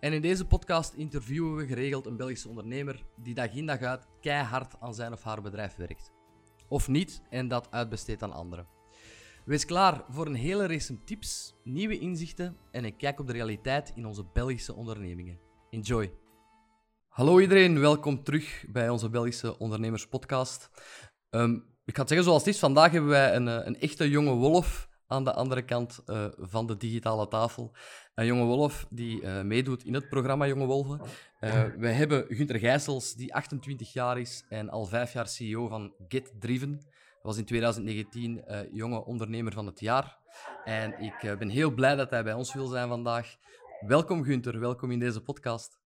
En in deze podcast interviewen we geregeld een Belgische ondernemer die dag in dag uit keihard aan zijn of haar bedrijf werkt. Of niet en dat uitbesteedt aan anderen. Wees klaar voor een hele race tips, nieuwe inzichten en een kijk op de realiteit in onze Belgische ondernemingen. Enjoy! Hallo iedereen, welkom terug bij onze Belgische Ondernemers Um, ik ga het zeggen zoals het is, vandaag hebben wij een, eh, een echte jonge wolf aan de andere kant uh, van de digitale tafel. Een jonge wolf die uh, meedoet in het programma Jonge Wolven. Uh, wij hebben Gunter Gijsels, die 28 jaar is en al vijf jaar CEO van Get Driven. was in 2019 jonge ondernemer van het jaar. En ik ben heel blij dat hij bij ons wil zijn vandaag. Welkom Gunter, welkom in deze podcast.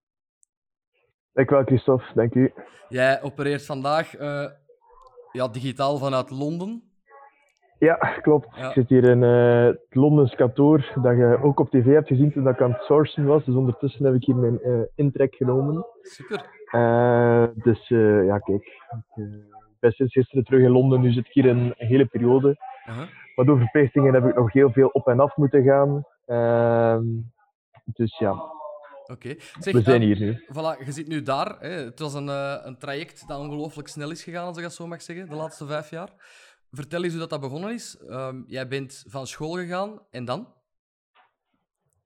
Dankjewel Christophe, dank u. Jij opereert vandaag ja, digitaal vanuit Londen. Ja, klopt. Ik zit hier in uh, het Londens kantoor dat je ook op tv hebt gezien toen ik aan het sourcen was. Dus ondertussen heb ik hier mijn uh, intrek genomen. Super. Uh, dus ja, kijk. Ik ben sinds gisteren terug in Londen. Nu zit ik hier een, hele periode. -huh. Maar door verplichtingen heb ik nog heel veel op en af moeten gaan. Ehm, dus ja, Oké. We zijn hier nu. Voilà, je zit nu daar. Hè. Het was een, een traject dat ongelooflijk snel is gegaan, als ik dat zo mag zeggen, de laatste vijf jaar. Vertel eens hoe dat, dat begonnen is. Um, jij bent van school gegaan en dan?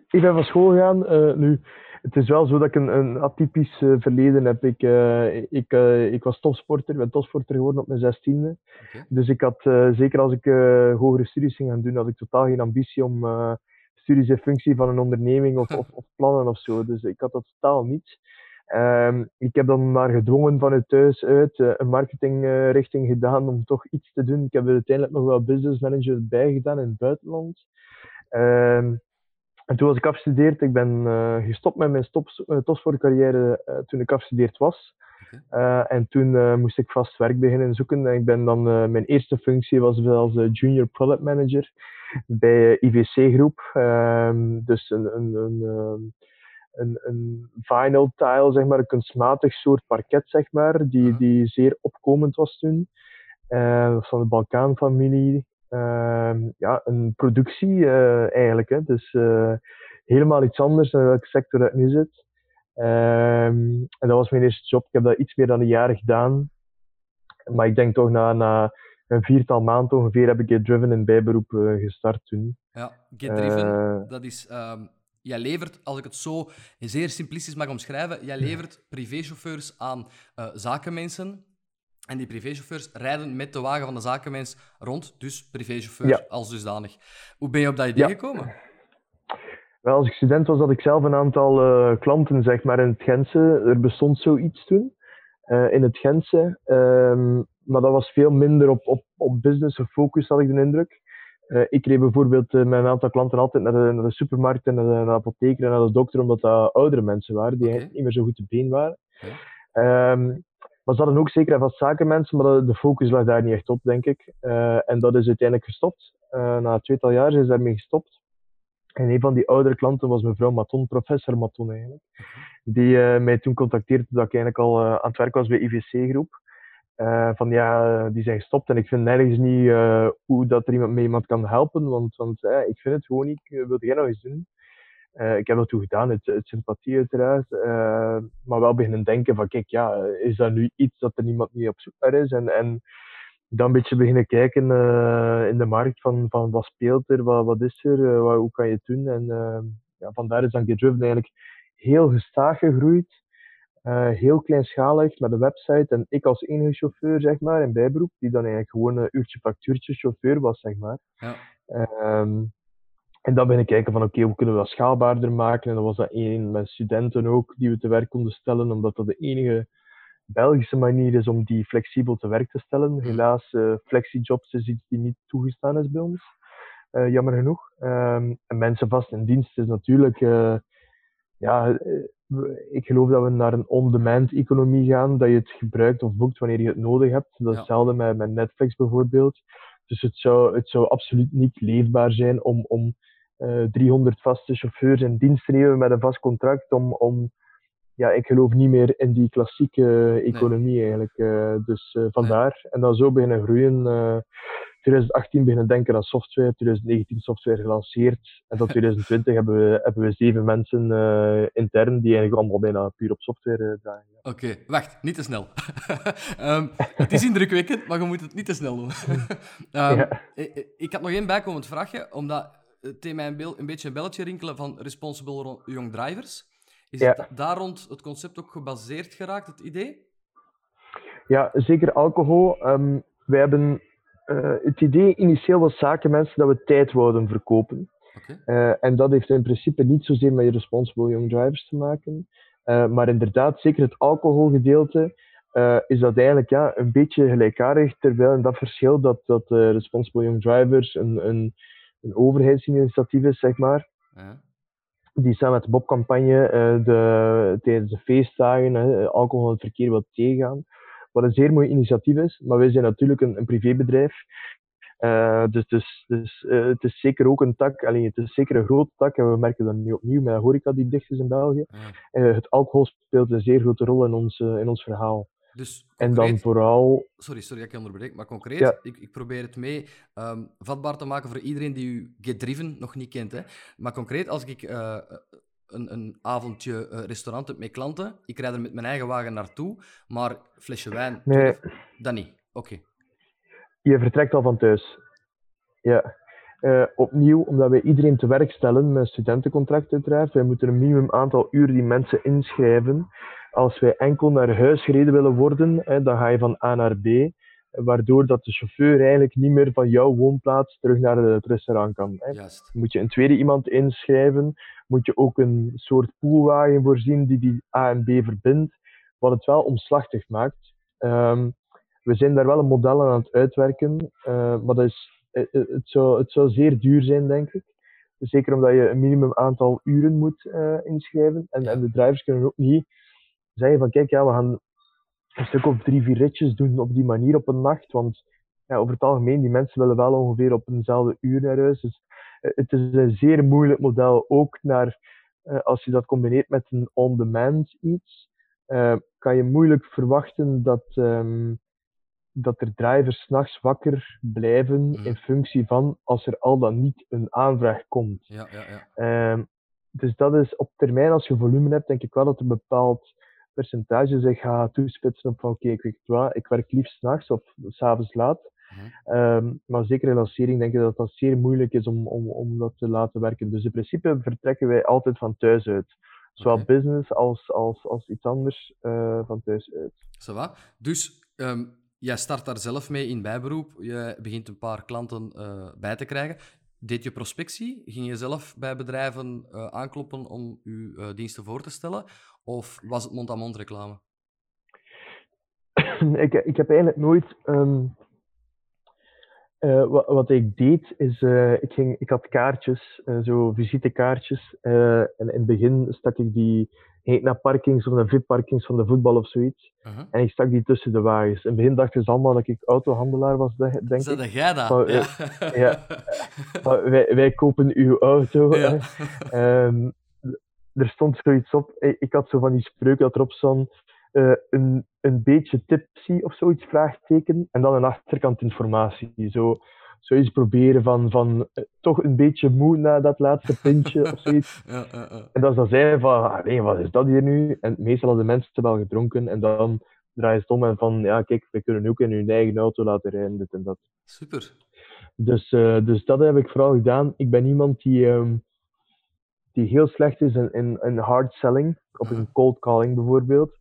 Ik ben van school gegaan. Uh, nu, het is wel zo dat ik een, een atypisch uh, verleden heb. Ik, uh, ik, ik was topsporter, ik ben topsporter geworden op mijn zestiende. Okay. Dus ik had, zeker als ik hogere studies ging gaan doen, had ik totaal geen ambitie om studies in functie van een onderneming of, of, of, plannen of zo. Dus ik had dat totaal niet. Um, ik heb dan maar gedwongen vanuit thuis uit uh, een marketingrichting uh, gedaan om toch iets te doen. Ik heb er uiteindelijk nog wel business manager bij gedaan in het buitenland. Um, en toen was ik afgestudeerd. Ik ben uh, gestopt met mijn stop, topsportcarrière toen ik afgestudeerd was. En toen moest ik vast werk beginnen zoeken. En ik ben dan, mijn eerste functie was als junior product manager bij IVC Groep. Um, dus een, een, een een, een vinyl tile, zeg maar, een kunstmatig soort parket, zeg maar, die, die zeer opkomend was toen. Uh, van de Balkaanfamilie. Uh, ja, een productie uh, eigenlijk. Hè. Dus uh, helemaal iets anders dan welke sector dat nu zit. Ehm, en dat was mijn eerste job. Ik heb dat iets meer dan een jaar gedaan. Maar ik denk toch na, na een viertal maanden ongeveer heb ik Get Driven in bijberoep gestart toen. Ja, Get Driven, dat is um jij levert, als ik het zo zeer simplistisch mag omschrijven, jij levert privéchauffeurs aan uh, zakenmensen. En die privéchauffeurs rijden met de wagen van de zakenmens rond, dus privéchauffeur ja. als dusdanig. Hoe ben je op dat idee ja. gekomen? Wel, als ik student was, had ik zelf een aantal uh, klanten zeg maar, in het Gentse. Er bestond zoiets toen, uh, in het Gentse. Um, maar dat was veel minder op, op, op business gefocust, had ik de indruk. Uh, ik reed bijvoorbeeld uh, met een aantal klanten altijd naar de, naar de supermarkt en naar de, naar de apotheker en naar de dokter, omdat dat oudere mensen waren, die okay. niet meer zo goed te been waren. Okay. Um, maar ze hadden ook zeker en vast zakenmensen, maar de focus lag daar niet echt op, denk ik. Uh, en dat is uiteindelijk gestopt. na een tweetal jaar is daarmee gestopt. En een van die oudere klanten was mevrouw Maton, professor Maton eigenlijk. Die mij toen contacteerde dat ik eigenlijk al aan het werk was bij IVC Groep. Uh, van ja, die zijn gestopt en ik vind nergens niet uh, hoe dat er iemand mee iemand kan helpen, want, want ik vind het gewoon niet. Wil jij nog eens doen? ik heb dat toen gedaan, het, het sympathie uiteraard, maar wel beginnen denken van kijk, ja, is dat nu iets dat er niemand niet op zoek naar is? En, en dan een beetje beginnen kijken in de markt van, van wat speelt er, wat, wat is er, wat, hoe kan je het doen? En ja, vandaar is dan Get Driven eigenlijk heel gestaag gegroeid. Uh, heel kleinschalig met een website en ik als enige chauffeur, zeg maar, in bijberoep, die dan eigenlijk gewoon een uurtje factuurtje chauffeur was, zeg maar. Ja. Um, en dan ben ik kijken van, oké, okay, hoe kunnen we dat schaalbaarder maken? En dan was dat één met studenten ook, die we te werk konden stellen, omdat dat de enige Belgische manier is om die flexibel te werk te stellen. Helaas, uh, flexijobs is iets die niet toegestaan is bij ons, uh, jammer genoeg. Um, en mensen vast in dienst is natuurlijk ja, ik geloof dat we naar een on-demand economie gaan, dat je het gebruikt of boekt wanneer je het nodig hebt. Dat is hetzelfde met, met Netflix bijvoorbeeld. Dus het zou, het zou absoluut niet leefbaar zijn om, om uh, eh, 300 vaste chauffeurs in dienst te nemen met een vast contract. Om, om, ja, ik geloof niet meer in die klassieke economie eigenlijk. Uh, dus uh, vandaar. En dan zo beginnen groeien. 2018 beginnen denken aan software, 2019 software gelanceerd. En tot 2020 hebben, we, hebben we zeven mensen intern die eigenlijk allemaal bijna puur op software draaien. Oké, wacht, niet te snel. um, het is indrukwekkend, maar je moet het niet te snel doen. um, ik, ik, had nog één bijkomend vraagje, omdat het een, een, beetje een belletje rinkelen van Responsible Young Drivers. Is het daar rond het concept ook gebaseerd geraakt, het idee? Ja, zeker alcohol. Um, wij hebben uh, het idee initieel was zakenmensen dat we tijd wouden verkopen. Okay. Uh, en dat heeft in principe niet zozeer met Responsible Young Drivers te maken. Uh, maar inderdaad, zeker het alcoholgedeelte is dat eigenlijk ja, een beetje gelijkaardig. Terwijl in dat verschil dat, dat Responsible Young Drivers een, een een overheidsinitiatief is, zeg maar. Ja. Die samen met de Bob-campagne de, tijdens de feestdagen alcohol en het verkeer wil tegengaan. Wat een zeer mooi initiatief is, maar wij zijn natuurlijk een, een privébedrijf. Uh, dus dus, dus het is zeker ook een tak, alleen het is zeker een grote tak, en we merken dat nu opnieuw met de horeca die dicht is in België. Ja. het alcohol speelt een zeer grote rol in ons, in ons verhaal. Dus en dan vooral. Sorry, sorry dat ik onderbreek, maar concreet, ik, ik, probeer het mee um, vatbaar te maken voor iedereen die u Get Driven nog niet kent. Hè. Maar concreet, als ik een, een avondje uh, restaurant heb met klanten, ik rijd er met mijn eigen wagen naartoe, maar flesje wijn, nee. dat niet. Oké. Je vertrekt al van thuis. Ja. Uh, opnieuw, omdat wij iedereen te werk stellen met studentencontract uiteraard. Wij moeten een minimum aantal uur die mensen inschrijven als wij enkel naar huis gereden willen worden, hè, dan ga je van A naar B, waardoor dat de chauffeur eigenlijk niet meer van jouw woonplaats terug naar het restaurant kan. Hè. Moet je een tweede iemand inschrijven, moet je ook een soort poolwagen voorzien die die A en B verbindt, wat het wel omslachtig maakt. Um, we zijn daar wel een model aan het uitwerken, uh, maar dat is, het, het, zou, het zou zeer duur zijn, denk ik. Zeker omdat je een minimum aantal uren moet uh, inschrijven. En, en de drivers kunnen ook niet zeggen van kijk, ja, we gaan een stuk of drie, vier ritjes doen op die manier op een nacht. Want ja, over het algemeen, die mensen willen wel ongeveer op eenzelfde uur naar huis. Dus eh, het is een zeer moeilijk model. Ook naar, uh, als je dat combineert met een on-demand iets, uh, kan je moeilijk verwachten dat, um, dat er drivers s'nachts wakker blijven mm. in functie van als er al dan niet een aanvraag komt. Ja, ja, ja. Um, dus dat is op termijn, als je volume hebt, denk ik wel dat er bepaald percentage zich gaat toespitsen op van oké, ik weet wat, ik werk liefst s'nachts of s'avonds laat. Um, maar zeker in lancering denk ik dat dat zeer moeilijk is om, om, om dat te laten werken. Dus in principe vertrekken wij altijd van thuis uit. Zowel business als, als, als iets anders uh, van thuis uit. Zo Dus um, jij start daar zelf mee in bijberoep. Je begint een paar klanten uh, bij te krijgen. Deed je prospectie? Ging je zelf bij bedrijven uh, aankloppen om je diensten voor te stellen? Of was het mond-aan-mond reclame? ik, ik heb eigenlijk nooit. Um, uh, wat, wat, ik deed, is. Uh, ik, ging, ik had kaartjes, uh, zo visitekaartjes. en in het begin stak ik die. Ging naar parkings of naar VIP-parkings van de voetbal of zoiets. -huh. En ik stak die tussen de wagens. In het begin dachten ze allemaal dat ik autohandelaar was, denk ik. Zeg jij dat? ja. ja. wij, wij kopen uw auto. Ja. Um, er stond zoiets op. Ik had zo van die spreuk dat erop stond. Uh, een, een beetje tipsy of zoiets, vraagteken. En dan een achterkant informatie. Zo, zoiets proberen van, van uh, toch een beetje moe na dat laatste pintje of zoiets. Ja, ja, ja. En dan zeiden van, ah, nee, wat is dat hier nu? En meestal hadden mensen wel gedronken. En dan draaien ze om en van, ja, kijk, we kunnen ook in hun eigen auto laten rijden, dit en dat. Super. Dus, uh, dus dat heb ik vooral gedaan. Ik ben iemand die... Um, die heel slecht is in, in, in hard selling, of in cold calling bijvoorbeeld.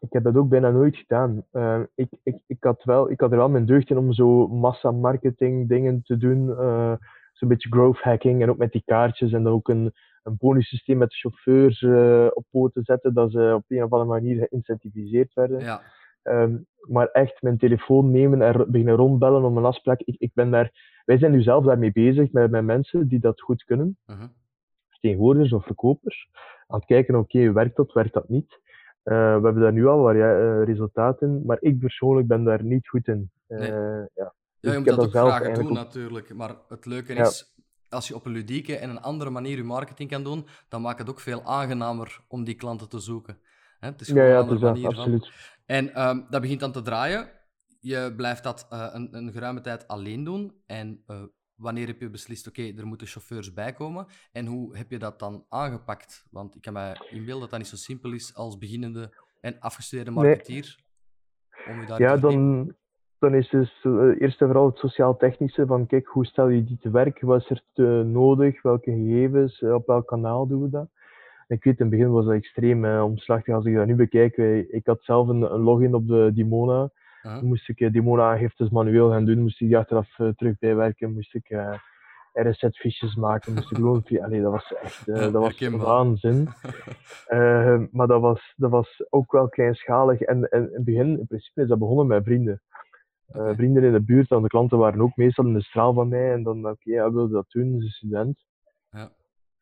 Ik heb dat ook bijna nooit gedaan. Uh, ik, ik, ik, had wel, ik had er wel mijn deugd in om zo massa marketing dingen te doen. Uh, Zo'n beetje growth hacking en ook met die kaartjes en dan ook een, een bonussysteem met de chauffeurs uh, op poten te zetten, dat ze op een of andere manier geïncentiviseerd werden. Ja. Um, maar echt mijn telefoon nemen en beginnen rondbellen om een afspraak. Ik, ik ben daar, wij zijn nu zelf daarmee bezig met, met mensen die dat goed kunnen. -huh vertegenwoordigers of verkopers. aan het kijken, oké, werkt dat, werkt dat niet? We hebben daar nu al wat resultaten in, maar ik persoonlijk ben daar niet goed in. Nee. ja. Ja, Dus je ik moet heb dat ook zelf graag doen natuurlijk. Maar het leuke Ja. is, als je op een ludieke en een andere manier je marketing kan doen, dan maakt het ook veel aangenamer om die klanten te zoeken. Hè, Het is Ja, gewoon ja, een andere dat, manier van. En ehm, dat begint dan te draaien. Je blijft dat eh, een, een geruime tijd alleen doen. En eh, wanneer heb je beslist, oké, er moeten chauffeurs bij komen? En hoe heb je dat dan aangepakt? Want ik kan me inbeelden dat dat niet zo simpel is als beginnende en afgestudeerde Nee. marketeer. Om je daar Ja, dan, dan is dus eh, eerst en vooral het sociaal-technische van kijk, hoe stel je die te werk? Wat is er te nodig? Welke gegevens? Eh, Op welk kanaal doen we dat? Ik weet, in het begin was dat extreem eh, omslachtig. Als ik dat nu bekijk, ik had zelf een, een login op de Dimona. Moest ik eh, Dimona-aangiftes manueel gaan doen, moest ik die achteraf eh, terug bijwerken, moest ik eh RSZ-fiches maken, moest ik loonvee... Allee, dat was echt dat was waanzin. Eh, maar dat was, dat was ook wel kleinschalig. En, en in het begin, in principe, is dat begonnen met vrienden. Vrienden in de buurt, en de klanten waren ook meestal in de straal van mij. En dan, oké, ja, wilde dat doen, ze is student. Ja. Dan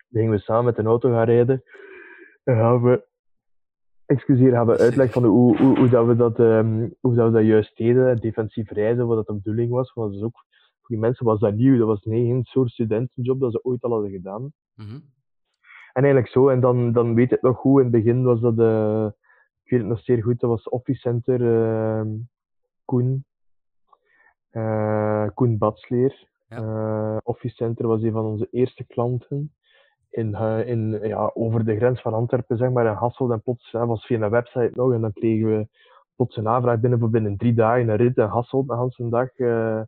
gingen we samen met een auto gaan rijden. En gaan we, excuseer, gaan we uitleg van hoe, hoe, hoe, dat we dat, ehm, hoe dat we dat juist deden. Defensief rijden, wat dat de bedoeling was. Want dat is ook, voor die mensen was dat nieuw. Dat was nee, geen soort studentenjob dat ze ooit al hadden gedaan. Mhm. En eigenlijk zo, en dan, dan weet ik nog goed, in het begin was dat, eh, ik weet het nog zeer goed, dat was Office Center ehm, Koen, eh, Koen Batsleer. Ja. Eh, Office Center was een van onze eerste klanten in, eh, in, over de grens van Antwerpen, zeg maar, in Hasselt. En plots hè, was via een website nog, en dan kregen we plots een aanvraag binnen voor binnen drie dagen een rit in Hasselt, de hele dag. eh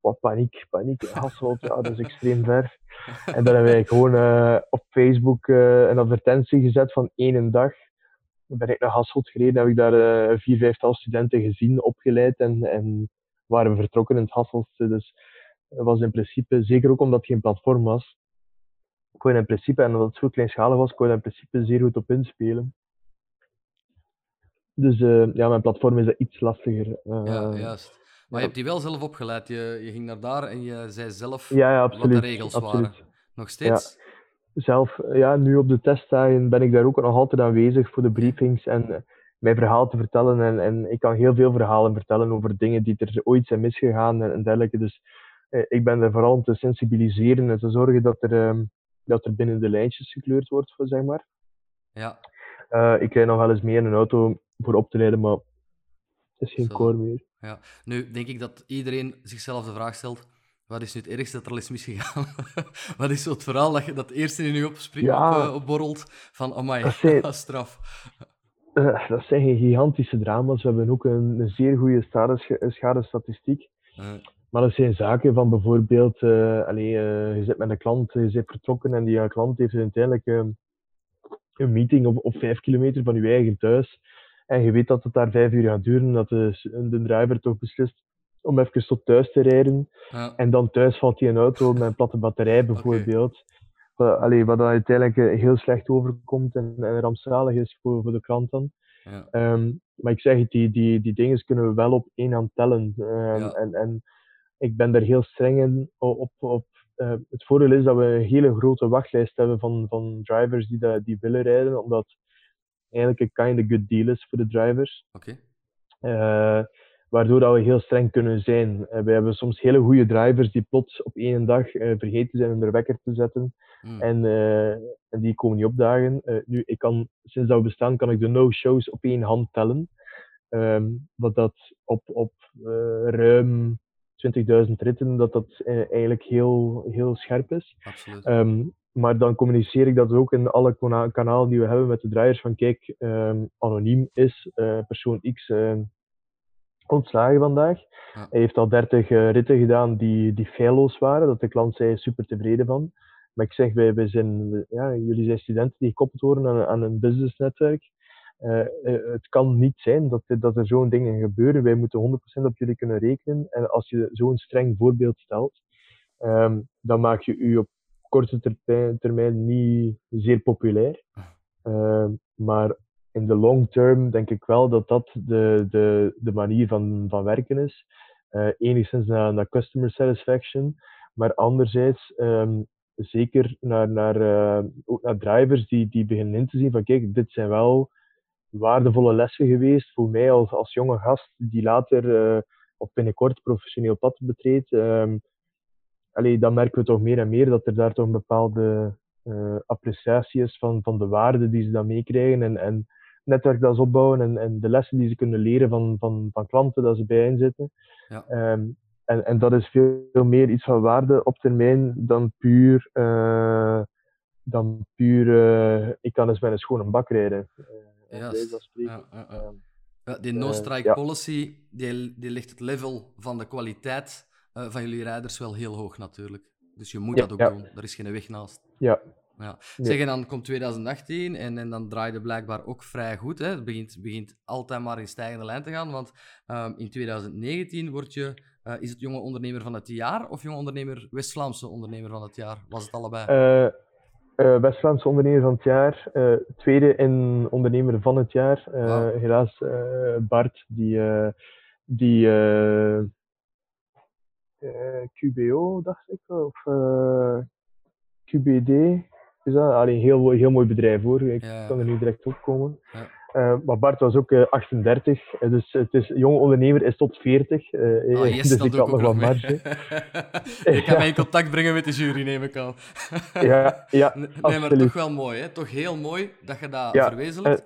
wat paniek, paniek Hasselt, ja, dat is extreem ver. En dan hebben wij gewoon eh, op Facebook een advertentie gezet van één dag. Dan ben ik naar Hasselt gereden, heb ik daar vier, vijftal studenten gezien, opgeleid en, en waren vertrokken in het Hasseltse. Dus dat was in principe, zeker ook omdat het geen platform was, in principe, en omdat het zo kleinschalig was, kon je in principe zeer goed op inspelen. Dus eh, ja, mijn platform is dat iets lastiger. eh, Ja, juist. Maar ja. je hebt die wel zelf opgeleid. Je, je ging naar daar en je zei zelf ja, ja, wat de regels absoluut. waren. Nog steeds? zelf, ja, nu op de testdagen ben ik daar ook nog altijd aanwezig voor de briefings en eh, mijn verhaal te vertellen. En, en ik kan heel veel verhalen vertellen over dingen die er ooit zijn misgegaan en, en dergelijke. Dus eh, ik ben er vooral om te sensibiliseren en te zorgen dat er, ehm, dat er binnen de lijntjes gekleurd wordt, zeg maar. Ja. Eh, ik rijd nog wel eens mee in een auto voor op te rijden, maar het is geen Zo. koor meer. ja. Nu denk ik dat iedereen zichzelf de vraag stelt: wat is nu het ergste dat er al is misgegaan? wat is zo het verhaal dat, je, dat het eerste in je opspringt, Ja. op, eh, opborrelt van: amai, Dat zijn- dat is straf. Eh, dat zijn geen gigantische drama's. We hebben ook een, een zeer goede schade- schadestatistiek. Eh, Maar dat zijn zaken van bijvoorbeeld, allee, eh, je zit met een klant, je zit vertrokken en die klant heeft uiteindelijk eh, een meeting op, op vijf kilometer van je eigen thuis. En je weet dat het daar vijf uur gaat duren, dat de, de driver toch beslist om even tot thuis te rijden. ja. En dan thuis valt hij een auto met een platte batterij bijvoorbeeld. Wat, allee, wat dan uiteindelijk eh, heel slecht overkomt en, en rampzalig is voor, voor de klant dan. Ja. Ehm, maar ik zeg het, die, die, die dingen kunnen we wel op één hand tellen. Ehm, Ja. en, en ik ben daar heel streng in. Op, op, eh, het voordeel is dat we een hele grote wachtlijst hebben van, van drivers die, dat, die willen rijden, omdat het eigenlijk een kind of good deal is voor de drivers. Oké. Eh, waardoor dat we heel streng kunnen zijn. Eh, we hebben soms hele goede drivers die plots op één dag vergeten zijn om hun wekker te zetten. Mm. En, en die komen niet opdagen. Nu, ik kan, sinds dat we bestaan, kan ik de no-shows op één hand tellen. Ehm, wat dat op, op ruim 20.000 ritten, dat dat eh, eigenlijk heel, heel scherp is. Absoluut. Ehm, maar dan communiceer ik dat ook in alle kanalen die we hebben met de drivers. Van kijk, ehm, anoniem is eh, persoon X ehm, ontslagen vandaag. Ja. Hij heeft al 30 eh, ritten gedaan die, die feilloos waren. Dat de klant zei super tevreden van. Maar ik zeg, wij, wij zijn, ja, jullie zijn studenten die gekoppeld worden aan, aan een businessnetwerk. Eh, eh, het kan niet zijn dat, dat er zo'n dingen gebeuren. Wij moeten 100% op jullie kunnen rekenen. En als je zo'n streng voorbeeld stelt, ehm, dan maak je u op korte termijn niet zeer populair. Ehm, maar in de long term denk ik wel dat dat de, de, de manier van, van werken is. Eh enigszins naar, naar customer satisfaction, maar anderzijds ehm, zeker naar, naar, ook naar drivers die, die beginnen in te zien van kijk, dit zijn wel waardevolle lessen geweest voor mij als, als jonge gast die later of binnenkort professioneel pad betreedt. Um, dan merken we toch meer en meer dat er daar toch een bepaalde uh, appreciatie is van, van de waarde die ze dan meekrijgen en, en netwerk dat ze opbouwen en, en de lessen die ze kunnen leren van, van, van klanten dat ze bij zitten. Ja. Ehm, en, en dat is veel, veel, meer iets van waarde op termijn dan puur, uh, dan puur ik kan eens met een schone bak rijden. Uh, ja, ja, ja, ehm, ja, die no-strike policy die, die ligt het level van de kwaliteit van jullie rijders wel heel hoog natuurlijk. Dus je moet dat ook doen. Er is geen weg naast. Ja. ja. Zeg, en dan komt 2018 en, en dan draaide blijkbaar ook vrij goed. Hè. Het begint, begint altijd maar in stijgende lijn te gaan. Want um, in 2019 word je, uh, is het jonge ondernemer van het jaar of jonge ondernemer, West-Vlaamse ondernemer van het jaar? Was het allebei? Uh, uh, West-Vlaamse ondernemer van het jaar. tweede in ondernemer van het jaar. Wow. Helaas Bart, die, die eh, QBO, dacht ik, of eh, QBD. Is dat? Allee, heel, heel mooi bedrijf hoor. Ik kan er nu direct op komen. Ja. Uh, maar Bart was ook uh, 38, dus het is jong ondernemer is tot 40. Uh, oh, yes, dus ik had nog wat marge. ik kan mij in contact brengen met de jury, neem ik aan. ja, ja, Nee, maar toch wel mooi, hè? Toch heel mooi dat je dat ja, verwezenlijkt.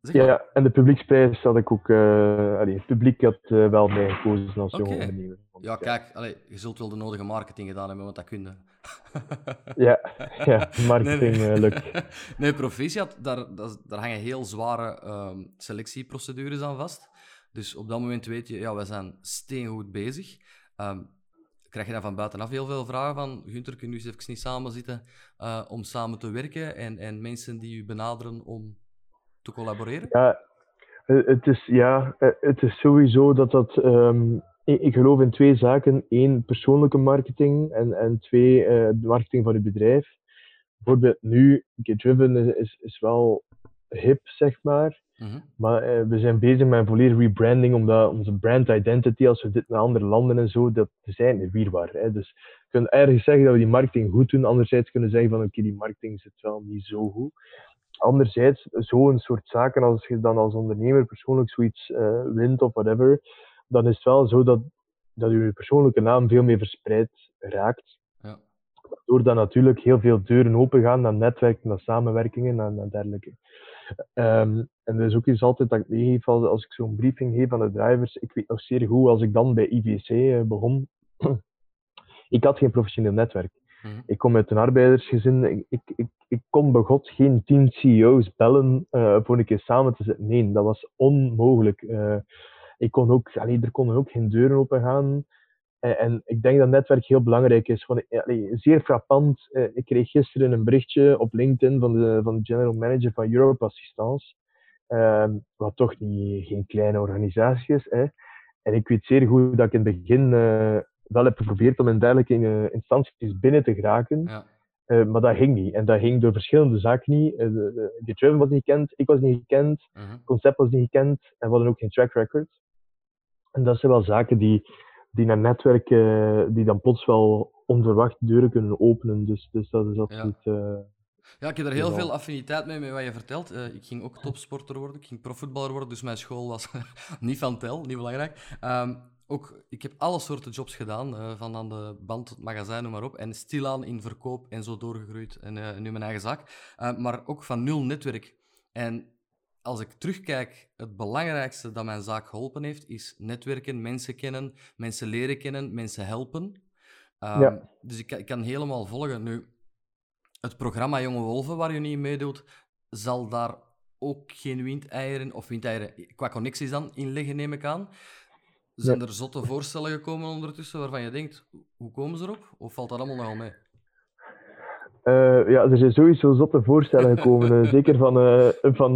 Ja, ja, en de publieksprijs had ik ook. Allee, het publiek had wel mij gekozen als okay. jonge ondernemer. Ja, kijk, allee, je zult wel de nodige marketing gedaan hebben, want dat kun je. ja, ja, marketing nee, nee. Uh, lukt. nee, proficiat, daar, daar hangen heel zware um, selectieprocedures aan vast. Dus op dat moment weet je, ja, wij zijn steengoed bezig. Um, krijg je dan van buitenaf heel veel vragen van Gunther, kun je nu eens even niet samen zitten om samen te werken en, en mensen die u benaderen om te collaboreren? Ja, eh, het is, ja, eh, het is sowieso dat dat. Um, ik geloof in twee zaken. Eén, persoonlijke marketing. En, en twee, uh, de marketing van je bedrijf. Bijvoorbeeld nu, Get Driven is, is wel hip, zeg maar. Mhm. Maar uh, we zijn bezig met een volledige rebranding, omdat onze brand identity, als we dit naar andere landen en zo, dat zijn er wierbaar. Hè. Dus je kunt ergens zeggen dat we die marketing goed doen, anderzijds kunnen zeggen van oké, die marketing zit wel niet zo goed anderzijds, zo'n soort zaken, als je dan als ondernemer persoonlijk zoiets uh, wint of whatever, dan is het wel zo dat, dat je persoonlijke naam veel meer verspreid raakt. Ja. Waardoor dan natuurlijk heel veel deuren open gaan naar netwerken, naar samenwerkingen en, dergelijke. Um, en dat is ook iets altijd dat ik meegeef als, als ik zo'n briefing geef aan de drivers. Ik weet nog zeer goed, als ik dan bij IVC uh, eh, begon, ik had geen professioneel netwerk. Mhm. Ik kom uit een arbeidersgezin. Ik, ik, ik, ik kon bij God geen tien CEO's bellen uh, voor een keer samen te zitten. Nee, dat was onmogelijk. Uh, ik kon ook, allee, er konden ook geen deuren open gaan. En, en ik denk dat netwerk heel belangrijk is. Allee, zeer frappant. Uh, ik kreeg gisteren een berichtje op LinkedIn van de, van de general manager van Europe Assistance. Ehm, wat toch niet, geen kleine organisatie is. Hè. En ik weet zeer goed dat ik in het begin wel heb geprobeerd om in dergelijke uh, instanties binnen te geraken. Ja. Uh, maar dat ging niet. En dat ging door verschillende zaken niet. De, de, de was niet gekend, ik was niet gekend, mhm. het concept was niet gekend en we hadden ook geen track record. En dat zijn wel zaken die, die naar netwerken, die dan plots wel onverwacht deuren kunnen openen. Dus, dus dat is absoluut... Ja. Ja, ik heb er heel veel affiniteit mee met wat je vertelt. ik ging ook topsporter worden, ik ging profvoetballer worden, dus mijn school was niet van tel, niet belangrijk. Um, ook, ik heb alle soorten jobs gedaan, uh, van aan de band tot magazijn, noem maar op. En stilaan in verkoop en zo doorgegroeid. En uh, nu mijn eigen zaak. Maar ook van nul netwerk. En als ik terugkijk, het belangrijkste dat mijn zaak geholpen heeft, is netwerken, mensen kennen, mensen leren kennen, mensen helpen. Um, ja. Dus ik, ik, kan helemaal volgen. Nu, het programma Jonge Wolven, waar je niet meedoet, zal daar ook geen windeieren, of windeieren qua connecties dan, in leggen, neem ik aan. Zijn er zotte voorstellen gekomen ondertussen waarvan je denkt, hoe komen ze erop? Of valt dat allemaal nogal mee? Uh, ja, er zijn sowieso zotte voorstellen gekomen. Eh, zeker van, uh, van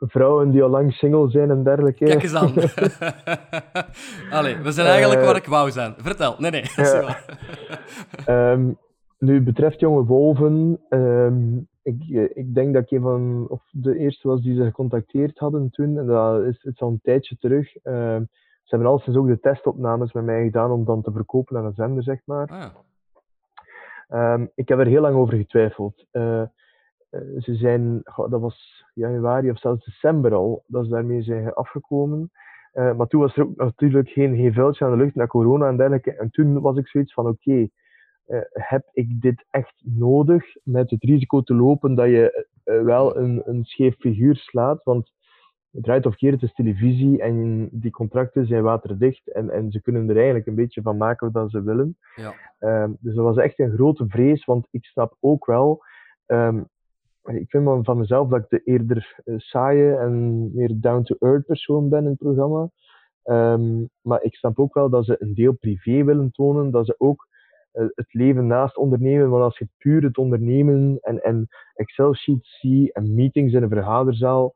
vrouwen die al lang single zijn en dergelijke. Kijk eens aan. Allee, we zijn eigenlijk waar ik wou zijn. Vertel. Nee, nee. um, nu, betreft jonge wolven, um, ik, ik denk dat ik een van of de eerste was die ze gecontacteerd hadden toen. En dat is, het is al een tijdje terug. Uh, ze hebben al sinds ook de testopnames met mij gedaan om dan te verkopen aan een zender, zeg maar. Ah, Ehm, ik heb er heel lang over getwijfeld. Uh, ze zijn, dat was januari of zelfs december al, dat ze daarmee zijn afgekomen. Uh, maar toen was er ook natuurlijk geen, geen vuiltje aan de lucht naar corona en dergelijke. En toen was ik zoiets van: oké, heb ik dit echt nodig met het risico te lopen dat je wel een, een scheef figuur slaat? Want draait of keert, het is televisie en die contracten zijn waterdicht en, en ze kunnen er eigenlijk een beetje van maken wat ze willen. Ja. Um, dus dat was echt een grote vrees, want ik snap ook wel, um, ik vind van mezelf dat ik de eerder uh, saaie en meer down-to-earth persoon ben in het programma. Um, maar ik snap ook wel dat ze een deel privé willen tonen, dat ze ook uh, het leven naast ondernemen, want als je puur het ondernemen en, en Excel-sheets ziet en meetings in een vergaderzaal,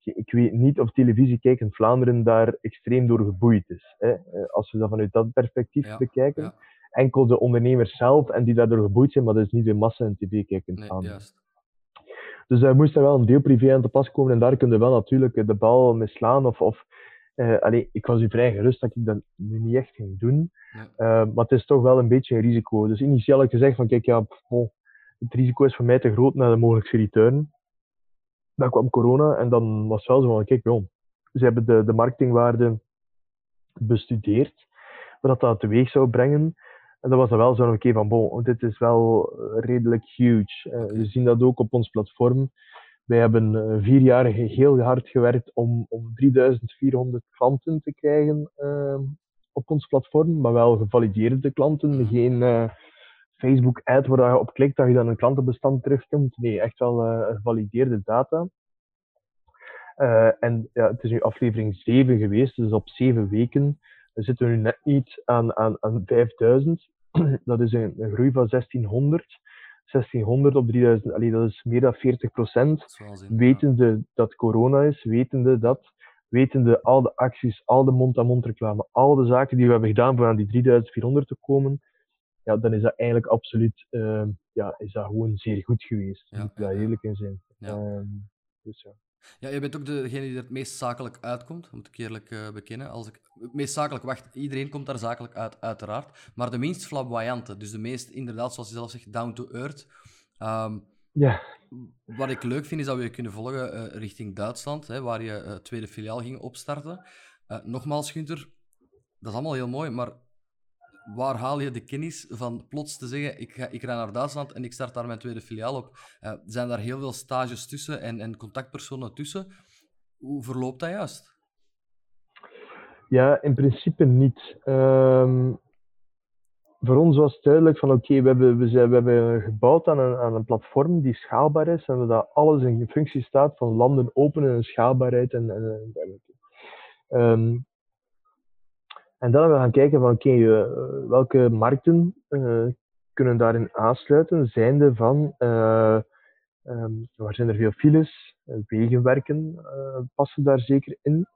ik weet niet of televisie kijken in Vlaanderen daar extreem door geboeid is. Hè. Eh, als we dat vanuit dat perspectief bekijken. Enkel de ondernemers zelf en die daardoor geboeid zijn, maar dat is niet de massa in tv kijken in Vlaanderen. Dus daar moest er wel een deel privé aan te pas komen en daar kun je wel natuurlijk de bal mislaan. Of, of uh, allee, ik was u vrij gerust dat ik dat nu niet echt ging doen. Uh, maar het is toch wel een beetje een risico. Dus initieel heb ik gezegd van kijk, ja, het risico is voor mij te groot naar de mogelijkste return dan kwam corona en dan was het wel zo van, kijk, ja, ze hebben de, de marketingwaarde bestudeerd, wat dat teweeg zou brengen. En dan was dat wel zo, oké, van, bon, dit is wel redelijk huge. Uh, we zien dat ook op ons platform. Wij hebben uh, vier jaar heel hard gewerkt om, om 3400 klanten te krijgen uh, op ons platform, maar wel gevalideerde klanten, geen Facebook-ad waar je op klikt dat je dan een klantenbestand terugkomt. Nee, echt wel uh, gevalideerde data. Uh, en ja, het is nu aflevering 7 geweest, dus op 7 weken we zitten nu net niet aan, aan, aan 5000. dat is een, een, groei van 1600. 1600 op 3000, allee, dat is meer dan 40 procent. Wetende dat corona is, wetende dat, wetende al de acties, al de mond-aan-mond reclame, al de zaken die we hebben gedaan voor aan die 3400 te komen, ja, dan is dat eigenlijk absoluut, uh, ja, is dat gewoon zeer goed geweest. Ja, moet daar eerlijk in zijn. Ja. Uh, dus ja. Ja, je bent ook degene die er het meest zakelijk uitkomt, moet ik eerlijk uh, bekennen. Als ik, het meest zakelijk, wacht, iedereen komt daar zakelijk uit, uiteraard. Maar de minst flamboyante, dus de meest, inderdaad, zoals je zelf zegt, down to earth. Um, ja. Wat ik leuk vind, is dat we je kunnen volgen uh, richting Duitsland, hè, waar je uh, tweede filiaal ging opstarten. nogmaals, Gunther, dat is allemaal heel mooi, maar waar haal je de kennis van plots te zeggen, ik ga, ik ga naar Duitsland en ik start daar mijn tweede filiaal op? Uh, zijn daar heel veel stages tussen en, en contactpersonen tussen? Hoe verloopt dat juist? Ja, in principe niet. Um, voor ons was het duidelijk van oké, we, hebben, we, we hebben gebouwd aan een, aan een platform die schaalbaar is en dat alles in functie staat van landen openen en schaalbaarheid en, en, en dan hebben we gaan kijken van oké, okay, uh, welke markten uh, kunnen daarin aansluiten, zijnde van uh, um, waar zijn er veel files, wegenwerken passen daar zeker in.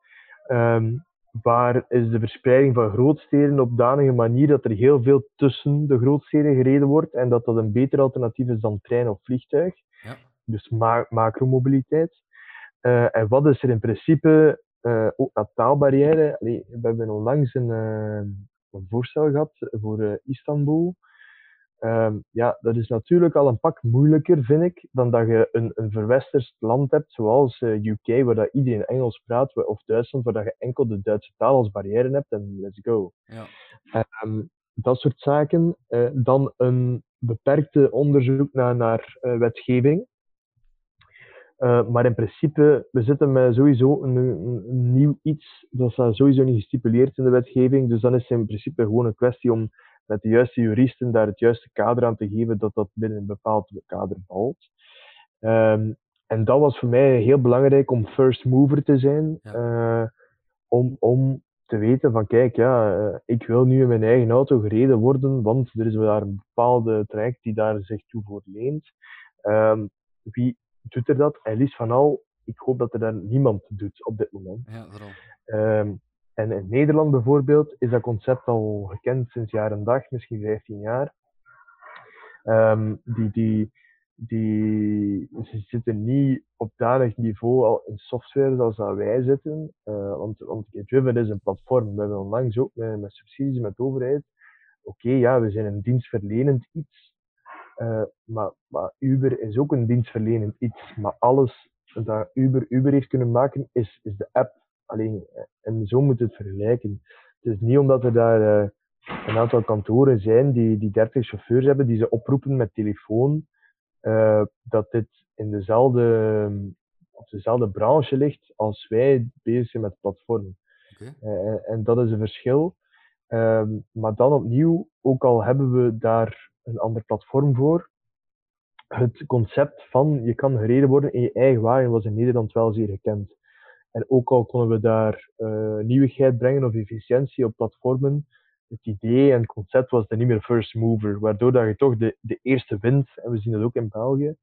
Um, waar is de verspreiding van grootsteden op danige manier dat er heel veel tussen de grootsteden gereden wordt en dat dat een beter alternatief is dan trein of vliegtuig. Ja. Dus ma macromobiliteit. Uh, en wat is er in principe uh, ook naar taalbarrière. Allee, we hebben onlangs een, uh, een voorstel gehad voor uh, Istanbul. Um, ja, dat is natuurlijk al een pak moeilijker, vind ik, dan dat je een, een verwesterst land hebt, zoals UK, waar dat iedereen Engels praat, of Duitsland, waar dat je enkel de Duitse taal als barrière hebt en let's go. Ja. Um, dat soort zaken. dan een beperkte onderzoek naar, naar wetgeving. Uh, maar in principe, we zitten met sowieso een, een, nieuw iets, dat staat sowieso niet gestipuleerd in de wetgeving. Dus dan is het in principe gewoon een kwestie om met de juiste juristen daar het juiste kader aan te geven, dat dat binnen een bepaald kader valt. Um, en dat was voor mij heel belangrijk om first mover te zijn. Ja. Uh, om, om te weten van, kijk, ja, uh, ik wil nu in mijn eigen auto gereden worden, want er is daar een bepaalde traject die daar zich toe voor leent. Um, wie doet er dat. En liefst van al, ik hoop dat er daar niemand doet op dit moment. Ja, um, en in Nederland bijvoorbeeld is dat concept al gekend sinds jaar en dag, misschien 15 jaar. Um, die, die, die, ze zitten niet op danig niveau al in software zoals dat wij zitten. Uh, want, want Driven is een platform. We hebben onlangs ook met, met subsidies met de overheid. Oké, okay, ja, we zijn een dienstverlenend iets. Maar, maar Uber is ook een dienstverlenend iets. Maar alles dat Uber Uber heeft kunnen maken, is, is de app. Alleen, en zo moet het vergelijken. Het is niet omdat er daar een aantal kantoren zijn die, die 30 chauffeurs hebben, die ze oproepen met telefoon, uh, dat dit in dezelfde, op dezelfde branche ligt als wij bezig zijn met platformen. Okay. Uh, en dat is een verschil. Uh, maar dan opnieuw, ook al hebben we daar een ander platform voor, het concept van je kan gereden worden in je eigen wagen was in Nederland wel zeer gekend. En ook al konden we daar uh, nieuwigheid brengen of efficiëntie op platformen, het idee en het concept was dan niet meer first mover, waardoor dat je toch de, de eerste wint, en we zien dat ook in België,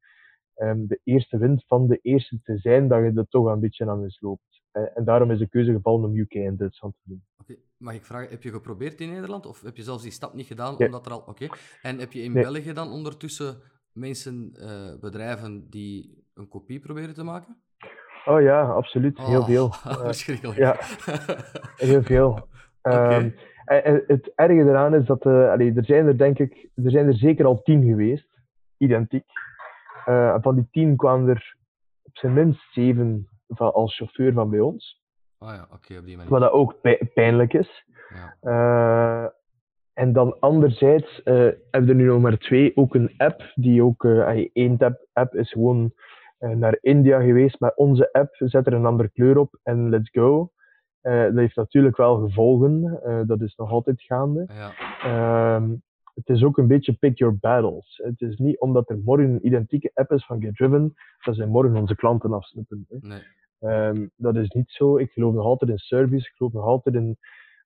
um, de eerste wint van de eerste te zijn, dat je er toch een beetje aan misloopt. En, en daarom is de keuze gevallen om UK en Duitsland te doen. Oké, mag ik vragen, heb je geprobeerd in Nederland of heb je zelfs die stap niet gedaan omdat er al... Oké, en heb je in België dan ondertussen mensen, uh, bedrijven die een kopie proberen te maken? Oh ja, absoluut. Heel oh, veel. Verschrikkelijk. ja, heel veel. Okay. Um, en het erge eraan is dat uh, allee, er zijn er denk ik, er zijn er zeker al tien geweest, identiek. Uh, van die tien kwamen er op zijn minst zeven van, als chauffeur van bij ons. Oh ja, oké, op die manier. Wat dat ook pijnlijk is. Ja. Uh, en dan anderzijds hebben we er nu nog maar twee. Ook een app, die ook, één app, app is gewoon naar India geweest, maar onze app zet er een andere kleur op en let's go. Dat heeft natuurlijk wel gevolgen. Dat is nog altijd gaande. Ja. Het is ook een beetje pick your battles. Het is niet omdat er morgen een identieke app is van GetDriven, dat zij morgen onze klanten afsnippen. Nee. Um, dat is niet zo. Ik geloof nog altijd in service. Ik geloof nog altijd in,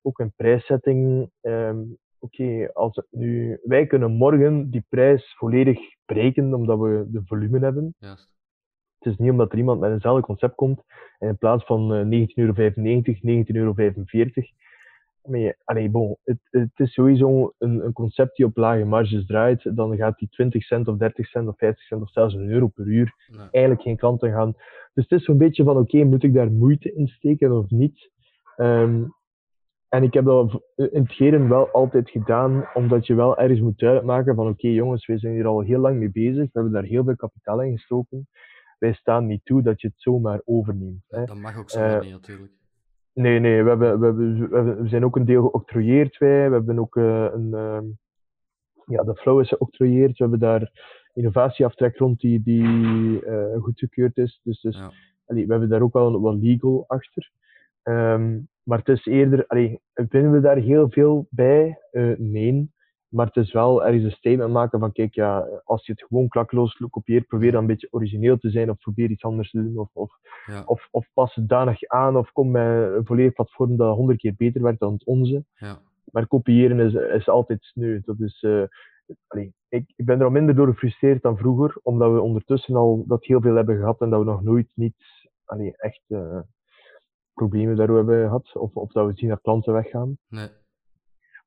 ook in prijszetting. Um, Oké, okay, als het nu, wij kunnen morgen die prijs volledig breken omdat we de volume hebben. Juist. Het is niet omdat er iemand met eenzelfde concept komt en in plaats van 19,95 euro, 19,45 euro. Maar, allee, bon, het, het, is sowieso een, een, concept die op lage marges draait. Dan gaat die 20 cent of 30 cent of 50 cent of zelfs een euro per uur eigenlijk geen klanten gaan. Dus het is zo'n beetje van: oké, moet ik daar moeite in steken of niet? Um, en ik heb dat in het geren wel altijd gedaan, omdat je wel ergens moet uitmaken van: oké, jongens, we zijn hier al heel lang mee bezig. We hebben daar heel veel kapitaal in gestoken wij staan niet toe dat je het zomaar overneemt. Hè. Dat mag ook zo uh, niet, natuurlijk. Nee, nee, we, hebben, we, hebben, we, zijn ook een deel geoctrooieerd, wij. We hebben ook uh, een... Uh, ja, de flow is geoctrooieerd. We hebben daar innovatieaftrek rond die, die uh, goedgekeurd is. Dus, dus ja. allee, we hebben daar ook wel wat legal achter. Um, maar het is eerder, allee, vinden we daar heel veel bij? Uh, nee. Maar het is wel ergens een statement maken van, kijk, ja, als je het gewoon klakloos kopieert, probeer dan een beetje origineel te zijn of probeer iets anders te doen. Of, of, ja. of, of pas het danig aan of kom met een volledig platform dat honderd keer beter werkt dan het onze. Ja. Maar kopiëren is, is altijd sneu. Dat is, uh, allee, ik, ik ben er al minder door gefrustreerd dan vroeger, omdat we ondertussen al dat heel veel hebben gehad en dat we nog nooit niet allee, echt uh, problemen daarover hebben gehad. Of, of dat we zien dat klanten weggaan. Nee.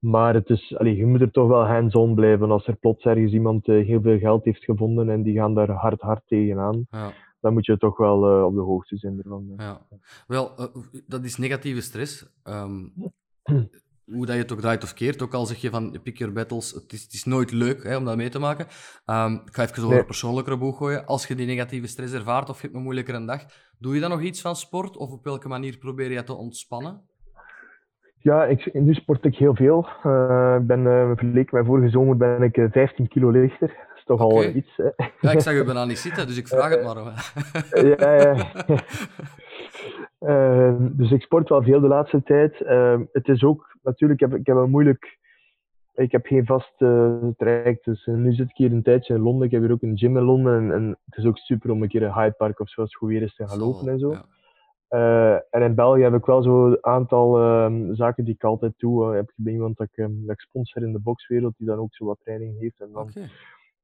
Maar het is, allez, je moet er toch wel hands-on blijven. Als er plots ergens iemand uh, heel veel geld heeft gevonden en die gaan daar hard, hard tegenaan, ja. dan moet je toch wel uh, op de hoogte zijn ervan. Ja. Wel, uh, dat is negatieve stress. Um, hoe dat je het ook draait of keert, ook al zeg je van pick your battles, het is, het is nooit leuk hè, om dat mee te maken. Um, ik ga even over een persoonlijkere boeg gooien. Als je die negatieve stress ervaart of je hebt een moeilijkere dag, doe je dan nog iets van sport? Of op welke manier probeer je te ontspannen? Ja, ik, nu sport ik heel veel. Uh, ik ben uh, vergeleken met vorige zomer ben ik 15 kilo lichter. Dat is toch al iets. Hè? Ja, ik zag je bijna niet zitten, dus ik vraag het maar. ja, ja. uh, dus ik sport wel veel de laatste tijd. het is ook, natuurlijk, ik heb, ik heb een moeilijk... Ik heb geen vast traject, dus nu zit ik hier een tijdje in Londen. Ik heb hier ook een gym in Londen en, en het is ook super om een keer een Hyde Park of zoals goed weer eens te gaan lopen en zo. Ja. Uh, en in België heb ik wel zo'n aantal uh, zaken die ik altijd doe. Uh, heb ik bij iemand dat ik, um, dat ik sponsor in de boxwereld, die dan ook zo wat training heeft. En dan okay.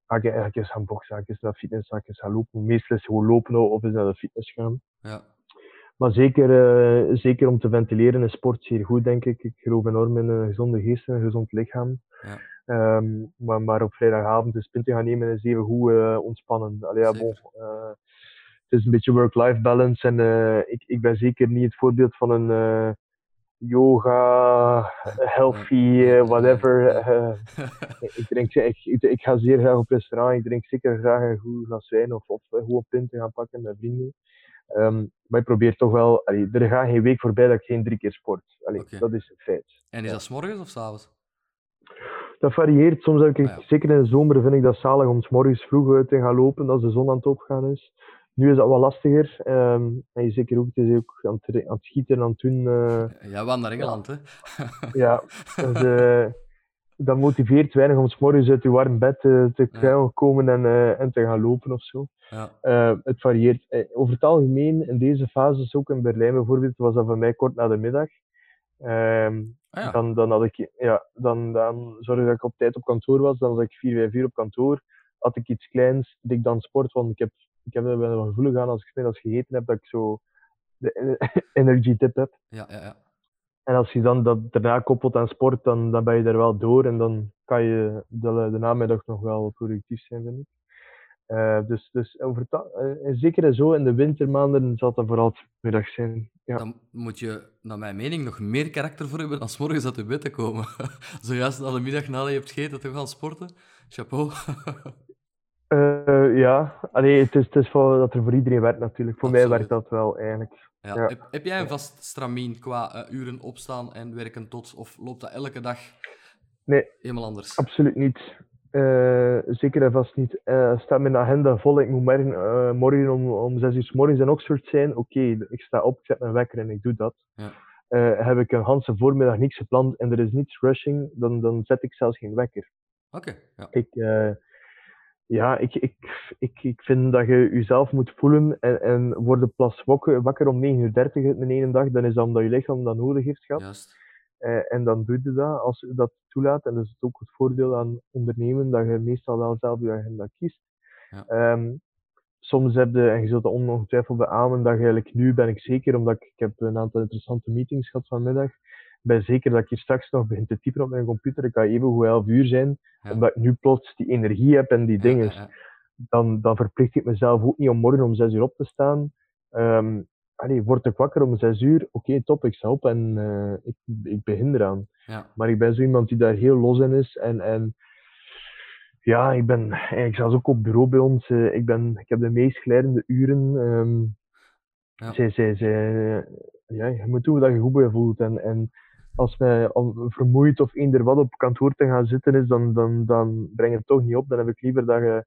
ga ik eigenlijk eens gaan boksen, eens naar fitness, ga ik eens gaan lopen. Meestal is gewoon lopen of eens naar de fitness gaan. Ja. Maar zeker, uh, zeker om te ventileren is sport zeer goed, denk ik. Ik geloof enorm in een gezonde geest en een gezond lichaam. Ja. Um, maar, maar op vrijdagavond is punten gaan nemen is even goed ontspannen. Allee, ja, bon, het is een beetje work-life balance. En uh, ik, ik ben zeker niet het voorbeeld van een, uh, yoga, healthy, whatever. ik, drink, ik, ik, ga zeer graag op restaurant. Ik drink zeker graag een goed glas wijn of, of gewoon pint te gaan pakken met vrienden. Um, maar ik probeer toch wel, allee, er gaat geen week voorbij dat ik geen drie keer sport. Allee, Dat is het feit. En is dat s morgens of s avonds? Dat varieert. Soms heb ik, ah, zeker in de zomer, vind ik dat zalig om s morgens vroeg te gaan lopen als de zon aan het opgaan is. Nu is dat wel lastiger. Um, en je zeker ook, het is ook aan het, aan het schieten en aan het doen. Uh, ja, we naar Engeland, hè? ja, dus, uh, dat motiveert weinig om s morgens uit je warm bed te, te komen en, en te gaan lopen of zo. Ja. Het varieert. Over het algemeen, in deze fases, ook in Berlijn bijvoorbeeld, was dat voor mij kort na de middag. Uh, ah, ja. dan, dan, had ik, ja, dan, dan zorgde dat ik op tijd op kantoor was. Dan was ik vier, vijf uur op kantoor. Had ik iets kleins, deed ik dan sport. Want ik heb, ik heb er wel gevoelig aan als ik als gegeten heb, dat ik zo de energy tip heb. Ja, ja, ja. En als je dan dat daarna koppelt aan sport, dan, dan ben je er wel door. En dan kan je de, de namiddag nog wel productief zijn, vind ik. Uh, dus dus over uh, zeker zo in de wintermaanden zal dat vooral middag zijn. Ja. Dan moet je, naar mijn mening, nog meer karakter voor hebben dan s morgens uit de bed te komen. Zojuist al de middag nadat je hebt gegeten te gaan sporten. Chapeau. uh, ja, Allee, het is, het is voor, dat er voor iedereen werkt natuurlijk. Voor mij werkt dat wel eigenlijk. Ja. ja. Heb, heb, jij een vast stramien qua uren opstaan en werken tot? Of loopt dat elke dag nee, helemaal anders? Absoluut niet. Uh, zeker en vast niet. Staat mijn agenda vol. Ik moet morgen, morgen om, om 6 uur s morgens in Oxford zijn. Oké, ik sta op, ik zet mijn wekker en ik doe dat. Ja. heb ik een hele voormiddag niks gepland en er is niets rushing, dan, dan zet ik zelfs geen wekker. Oké. ja. Ik, ja, ik, ik, ik, ik vind dat je jezelf moet voelen en, en worden plas wakker, wakker om 9.30 uur in de ene dag, dan is dat omdat je lichaam dat nodig heeft gehad. Juist. Uh, en dan doe je dat als je dat toelaat. En dat is ook het voordeel aan ondernemen, dat je meestal wel zelf je agenda kiest. Ja. Um, soms heb je, en je zult dat ongetwijfeld beamen, dat je eigenlijk nu ben ik zeker, omdat ik, ik heb een aantal interessante meetings gehad vanmiddag, ben zeker dat ik hier straks nog begin te typen op mijn computer. Ik kan even hoe 11 uur zijn, omdat ik nu plots die energie heb en die dingen. Dan, dan verplicht ik mezelf ook niet om morgen om 6 uur op te staan. Um, allee, word ik wakker om zes uur, oké, top, ik sta op en uh, ik, ik begin eraan. Ja. Maar ik ben zo iemand die daar heel los in is. En, en ja, ik ben eigenlijk zelfs ook op bureau bij ons. Uh, ik, ben, ik heb de meest glijdende uren. Um, ja. Zij, zij, zij, ja, je moet doen dat je goed bij voelt. En, en als mij vermoeid of eender wat op kantoor te gaan zitten is, dan, dan, dan breng het toch niet op. Dan heb ik liever dat je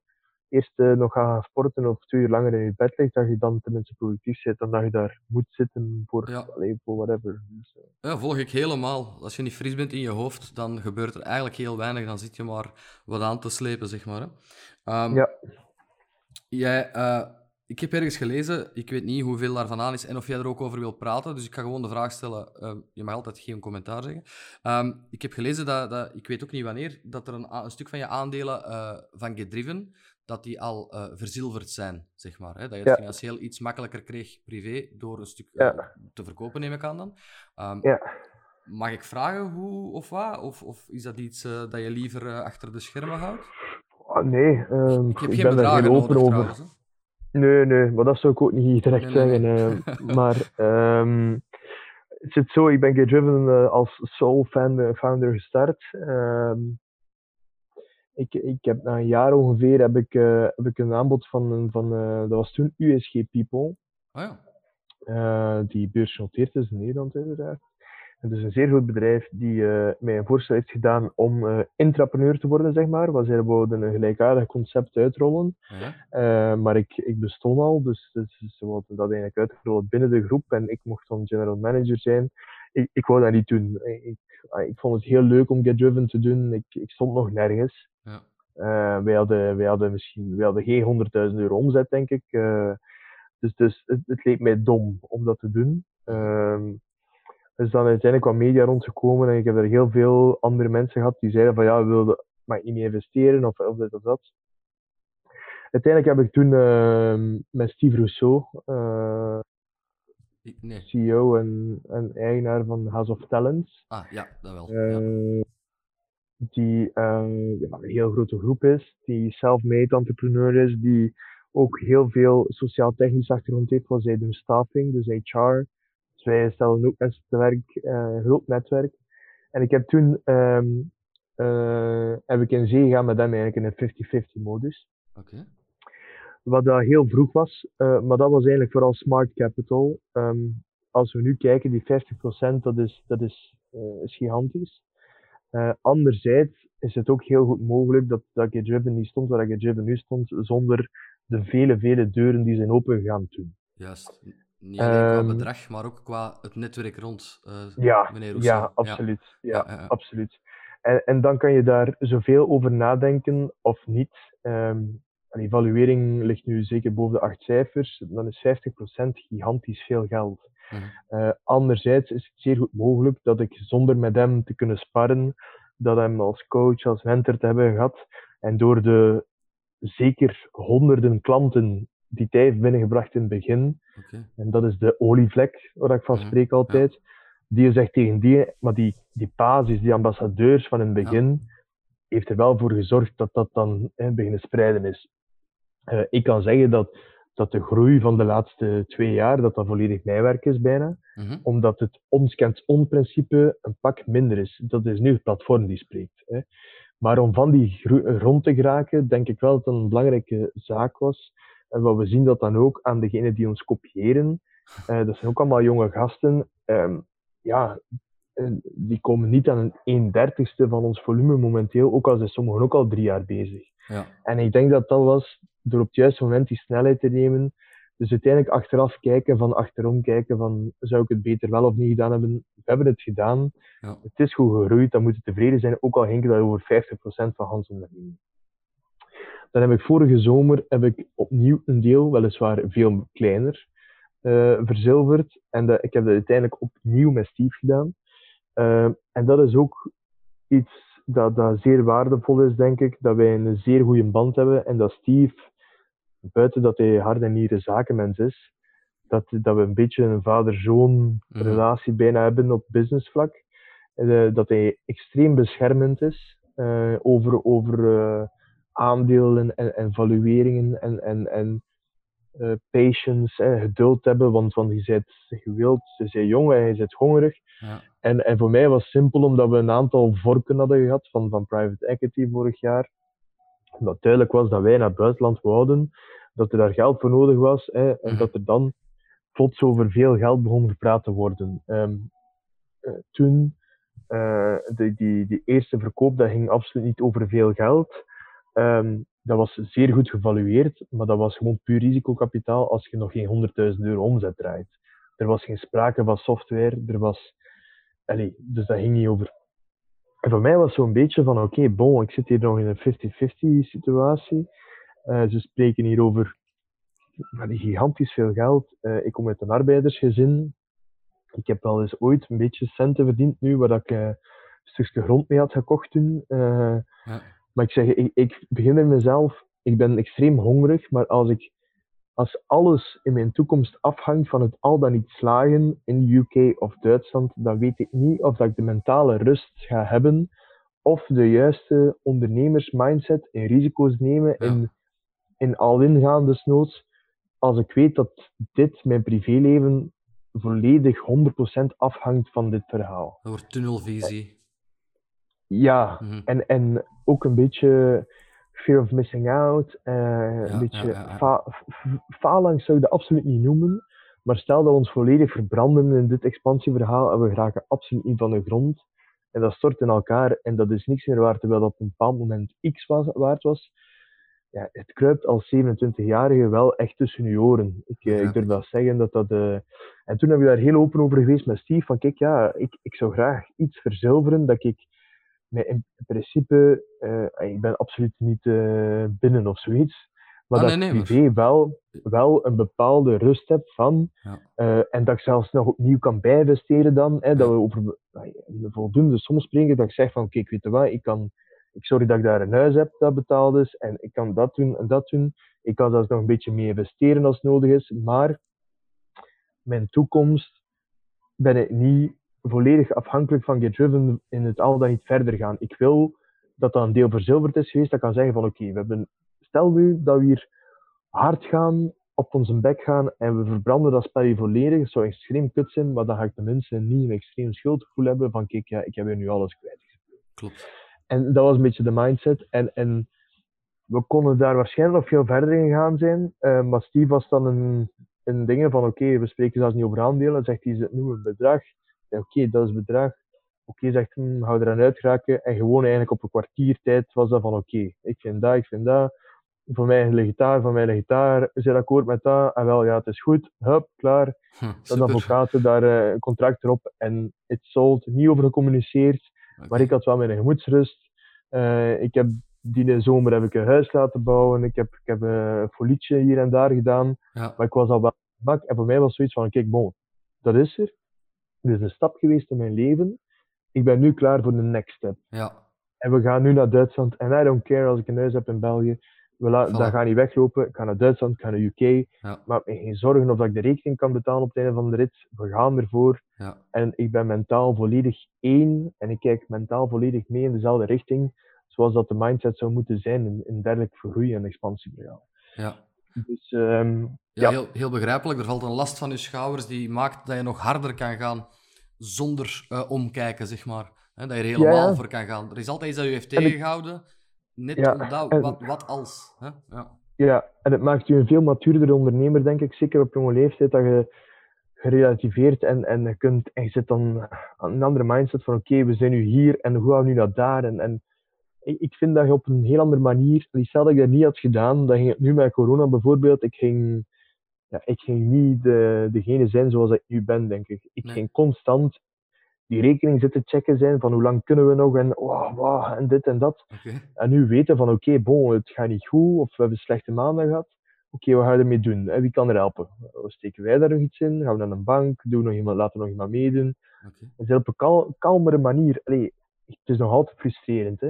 eerst uh, nog gaan sporten of twee uur langer in je bed ligt, dat je dan tenminste productief zit dan dat je daar moet zitten voor, ja. voor whatever. Dus, uh. Ja, volg ik helemaal. Als je niet fris bent in je hoofd, dan gebeurt er eigenlijk heel weinig. Dan zit je maar wat aan te slepen, zeg maar. Hè. Um, ja. Jij, uh, ik heb ergens gelezen, ik weet niet hoeveel daarvan aan is en of jij er ook over wilt praten, dus ik ga gewoon de vraag stellen. je mag altijd geen commentaar zeggen. Um, ik heb gelezen dat, dat, ik weet ook niet wanneer, dat er een, een stuk van je aandelen van Gedriven dat die al uh, verzilverd zijn, zeg maar. Hè? Dat je het financieel iets makkelijker kreeg, privé, door een stuk uh, te verkopen, neem ik aan dan. Um, ja. Mag ik vragen hoe of wat? Of, of is dat iets dat je liever achter de schermen houdt? Oh, nee, um, ik heb ik geen ben bedragen heel open over. Trouwens, nee, nee, maar dat zou ik ook niet direct nee, nee, zeggen. maar um, het zit zo, ik ben Driven als Soul founder gestart. Um, ik, ik heb na een jaar ongeveer heb ik, uh, heb ik een aanbod van, van dat was toen USG People. Oh ja. Die beursgenoteerd is in Nederland uiteraard. Het is een zeer goed bedrijf die mij een voorstel heeft gedaan om intrapreneur te worden, zeg maar. Waar zij wilden een gelijkaardig concept uitrollen. Ja. maar ik, ik bestond al, dus, dus ze wilden dat eigenlijk uitrollen binnen de groep. En ik mocht dan general manager zijn. Ik, ik wou dat niet doen. Ik, ik vond het heel leuk om Get Driven te doen. Ik, ik stond nog nergens. Ja. Uh, wij, hadden, wij hadden misschien wij hadden geen 100.000 euro omzet, denk ik. Uh, dus dus het, het, leek mij dom om dat te doen. Uh, er is dan uiteindelijk wat media rondgekomen en ik heb er heel veel andere mensen gehad die zeiden van ja, we wilden maar niet meer investeren of, of dit of dat. Uiteindelijk heb ik toen ehm, met Steve Rousseau, uh, nee. CEO en, en, eigenaar van House of Talents. Ah, ja, dat wel. Ja die ja, een heel grote groep is, die self-made entrepreneur is, die ook heel veel sociaal-technisch achtergrond heeft, wat zij doen staffing, dus HR, Dus wij stellen ook mensen te werk, een groot netwerk. En ik heb toen um, heb ik in zee gegaan met hem eigenlijk in een 50-50 modus. Wat dat heel vroeg was, uh, maar dat was eigenlijk vooral smart capital. Um, als we nu kijken, die 50%, dat is, dat is, uh, is gigantisch. Uh, anderzijds is het ook heel goed mogelijk dat, dat Driven niet stond waar Driven nu stond, zonder de vele, vele deuren die zijn opengegaan toen. Juist. Niet alleen qua um, bedrag, maar ook qua het netwerk rond, uh, ja, meneer. Ja, absoluut. Ja, ja, ja absoluut. En, en dan kan je daar zoveel over nadenken of niet. Um, een evaluering ligt nu zeker boven de acht cijfers. Dan is 50% gigantisch veel geld. Uh, anderzijds is het zeer goed mogelijk dat ik zonder met hem te kunnen sparren, dat hem als coach, als mentor te hebben gehad, en door de zeker honderden klanten die hij heeft binnengebracht in het begin, okay. en dat is de olievlek waar ik van spreek altijd, die zegt tegen die, maar die, die basis, die ambassadeurs van in het begin, ja. heeft er wel voor gezorgd dat dat dan hè, beginnen spreiden is. Uh, ik kan zeggen dat dat de groei van de laatste twee jaar, dat dat volledig mijwerk is bijna. Mhm. Omdat het ons kent on-principe een pak minder is. Dat is nu het platform die spreekt. Hè. Maar om van die rond te geraken, denk ik wel dat het een belangrijke zaak was. En wat we zien dat dan ook aan degenen die ons kopiëren. Uh, dat zijn ook allemaal jonge gasten. Uh, ja, die komen niet aan een 1 dertigste van ons volume momenteel, ook al zijn sommigen ook al drie jaar bezig. Ja. En ik denk dat dat was door op het juiste moment die snelheid te nemen. Dus uiteindelijk achteraf kijken, van achterom kijken, van zou ik het beter wel of niet gedaan hebben? We hebben het gedaan. Ja. Het is goed gegroeid, dan moeten tevreden zijn, ook al ging dat over 50% van Hans onderneming. Dan heb ik vorige zomer heb ik opnieuw een deel, weliswaar veel kleiner, uh, verzilverd. En dat, ik heb dat uiteindelijk opnieuw met Steve gedaan. Uh, en dat is ook iets dat, dat zeer waardevol is, denk ik. Dat wij een zeer goede band hebben. En dat Steve, buiten dat hij hard en nieren zakenmens is, dat, dat we een beetje een vader-zoon relatie bijna hebben op businessvlak. Uh, dat hij extreem beschermend is over, over aandelen en, en valueringen en, en, en uh, patience, geduld hebben, want, want je bent gewild, je bent jong en je bent hongerig. Ja. En, en voor mij was het simpel omdat we een aantal vorken hadden gehad van, van private equity vorig jaar. Dat duidelijk was dat wij naar het buitenland wouden, dat er daar geld voor nodig was hè, en Mhm. dat er dan plots over veel geld begon gepraat te worden. Ehm, eh, toen, eh, de, die, die eerste verkoop, dat ging absoluut niet over veel geld. Ehm, dat was zeer goed gevalueerd, maar dat was gewoon puur risicokapitaal als je nog geen 100.000 euro omzet draait. Er was geen sprake van software, er was... Allee, dus dat ging niet over. En voor mij was zo'n beetje van, oké, bon, ik zit hier nog in een 50-50 situatie. Uh, ze spreken hier over gigantisch veel geld. Uh, ik kom uit een arbeidersgezin. Ik heb wel eens ooit een beetje centen verdiend nu, waar ik uh, een stukje grond mee had gekocht toen. Ja. Maar ik zeg, ik, ik begin bij mezelf. Ik ben extreem hongerig, maar als ik als alles in mijn toekomst afhangt van het al dan niet slagen in de UK of Duitsland, dan weet ik niet of dat ik de mentale rust ga hebben of de juiste ondernemersmindset in risico's nemen, Ja. in, in al-ingaan desnoods, als ik weet dat dit, mijn privéleven, volledig 100% afhangt van dit verhaal. Dat wordt tunnelvisie. Ja, Mhm. en, en ook een beetje fear of missing out. Ja, een beetje ja, ja, ja. fa- f- faalangst zou ik dat absoluut niet noemen. Maar stel dat we ons volledig verbranden in dit expansieverhaal en we geraken absoluut niet van de grond. En dat stort in elkaar en dat is niks meer waard, terwijl dat op een bepaald moment X was, waard was. Ja, het kruipt als 27-jarige wel echt tussen je oren. Ik, eh, Ja, ik durf dat zeggen. Dat dat, eh, En toen hebben we daar heel open over geweest met Steve. Van kijk, ja, ik, ik zou graag iets verzilveren dat ik met in principe, eh, ik ben absoluut niet eh, binnen of zoiets, maar Ah, dat nee, ik privé wel, wel een bepaalde rust heb van, Ja. eh, en dat ik zelfs nog opnieuw kan bijinvesteren dan, hè, dat we over voldoende soms spreken, dat ik zeg van, kijk, weet je wat, ik kan, ik zorg dat ik daar een huis heb dat betaald is, en ik kan dat doen en dat doen, ik kan zelfs nog een beetje mee investeren als nodig is, maar mijn toekomst ben ik niet volledig afhankelijk van Get Driven in het al dan niet verder gaan. Ik wil dat dat een deel verzilverd is geweest, dat kan zeggen van oké, we hebben, stel nu dat we hier hard gaan op onze bek gaan en we verbranden dat spel volledig. Het zou extreem kut zijn, maar dan ga ik tenminste niet een extreem schuldgevoel hebben van kijk, ja, ik heb hier nu alles kwijt. Klopt. En dat was een beetje de mindset. En, en we konden daar waarschijnlijk nog veel verder in gaan zijn. Uh, maar Steve was dan een, een ding van oké, we spreken zelfs niet over aandelen. Zegt hij, nu een bedrag. Oké, dat is bedrag. Oké, zegt hij, hm, hou eraan uitgeraken. En gewoon eigenlijk op een kwartiertijd was dat van oké, ik vind dat, ik vind dat. Voor mij een gitaar, voor mij een gitaar. Zijn akkoord met dat. En wel, ja, het is goed. Hup, klaar. Hm, dan advocaten daar uh, een contract erop. En het sold. Niet over gecommuniceerd. Maar ik had wel mijn gemoedsrust. Uh, ik heb die zomer heb ik een huis laten bouwen. Ik heb, ik heb een folietje hier en daar gedaan. Ja. Maar ik was al wel bak. En voor mij was zoiets van, kijk, bon, dat is er. Dit is een stap geweest in mijn leven. Ik ben nu klaar voor de next step. Ja. En we gaan nu naar Duitsland. En I don't care als ik een huis heb in België. We voilà. Dan ga niet weglopen. Ik ga naar Duitsland, ik ga naar UK. Ja. Maak me geen zorgen of dat ik de rekening kan betalen op het einde van de rit. We gaan ervoor. Ja. En ik ben mentaal volledig één. En ik kijk mentaal volledig mee in dezelfde richting zoals dat de mindset zou moeten zijn in, in dergelijk groei- en expansieprogramma. Ja. Dus, um, ja, ja. Heel, heel, begrijpelijk. Er valt een last van je schouders die maakt dat je nog harder kan gaan zonder uh, omkijken, zeg maar. He, dat je er helemaal ja, voor kan gaan. Er is altijd iets dat je heeft tegengehouden. Net omdat, wat, wat als. Hè? Ja. ja, en het maakt je een veel matuurder ondernemer, denk ik. Zeker op jonge leeftijd, dat je gerelativeerd en, en je, kunt, en je zit dan aan een andere mindset van oké, we zijn nu hier en hoe gaan we nu naar daar? En, en ik vind dat je op een heel andere manier, stel dat ik dat niet had gedaan, dan ging het nu met corona bijvoorbeeld, ik ging, ja, ik ging niet de, degene zijn zoals ik nu ben, denk ik. Ik ging constant die rekening zitten checken zijn van hoe lang kunnen we nog en wow, wow, en dit en dat. En nu weten van oké, bon, het gaat niet goed of we hebben slechte maanden gehad. Oké, wat gaan we ermee doen? En wie kan er helpen? Steken wij daar nog iets in? Gaan we naar een bank? Doen nog iemand, laten we nog iemand meedoen? Okay. op een kal kalmere manier. Allee, het is nog altijd frustrerend, hè?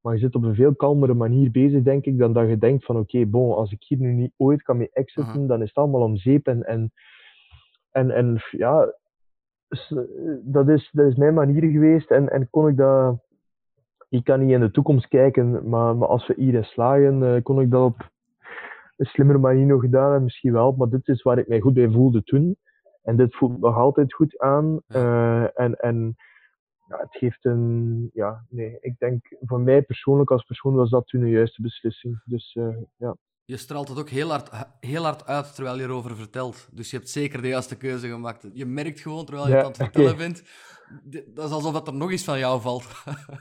Maar je zit op een veel kalmere manier bezig, denk ik, dan dat je denkt van oké, bon, als ik hier nu niet ooit kan mee exiten, dan is het allemaal om zeep. En, en, en, en ja, dat is, dat is mijn manier geweest. En, en kon ik dat... Ik kan niet in de toekomst kijken, maar, maar als we hierin slagen, uh, kon ik dat op een slimmere manier nog gedaan hebben, misschien wel. Maar dit is waar ik mij goed bij voelde toen. En dit voelt nog altijd goed aan. Uh, en, en ja, het geeft een, ja, nee, ik denk voor mij persoonlijk als persoon was dat toen de juiste beslissing. Dus uh, ja. Je straalt het ook heel hard, heel hard uit terwijl je erover vertelt. Dus je hebt zeker de juiste keuze gemaakt. Je merkt gewoon terwijl je het aan het vertellen bent. Dat is alsof er nog iets van jou valt.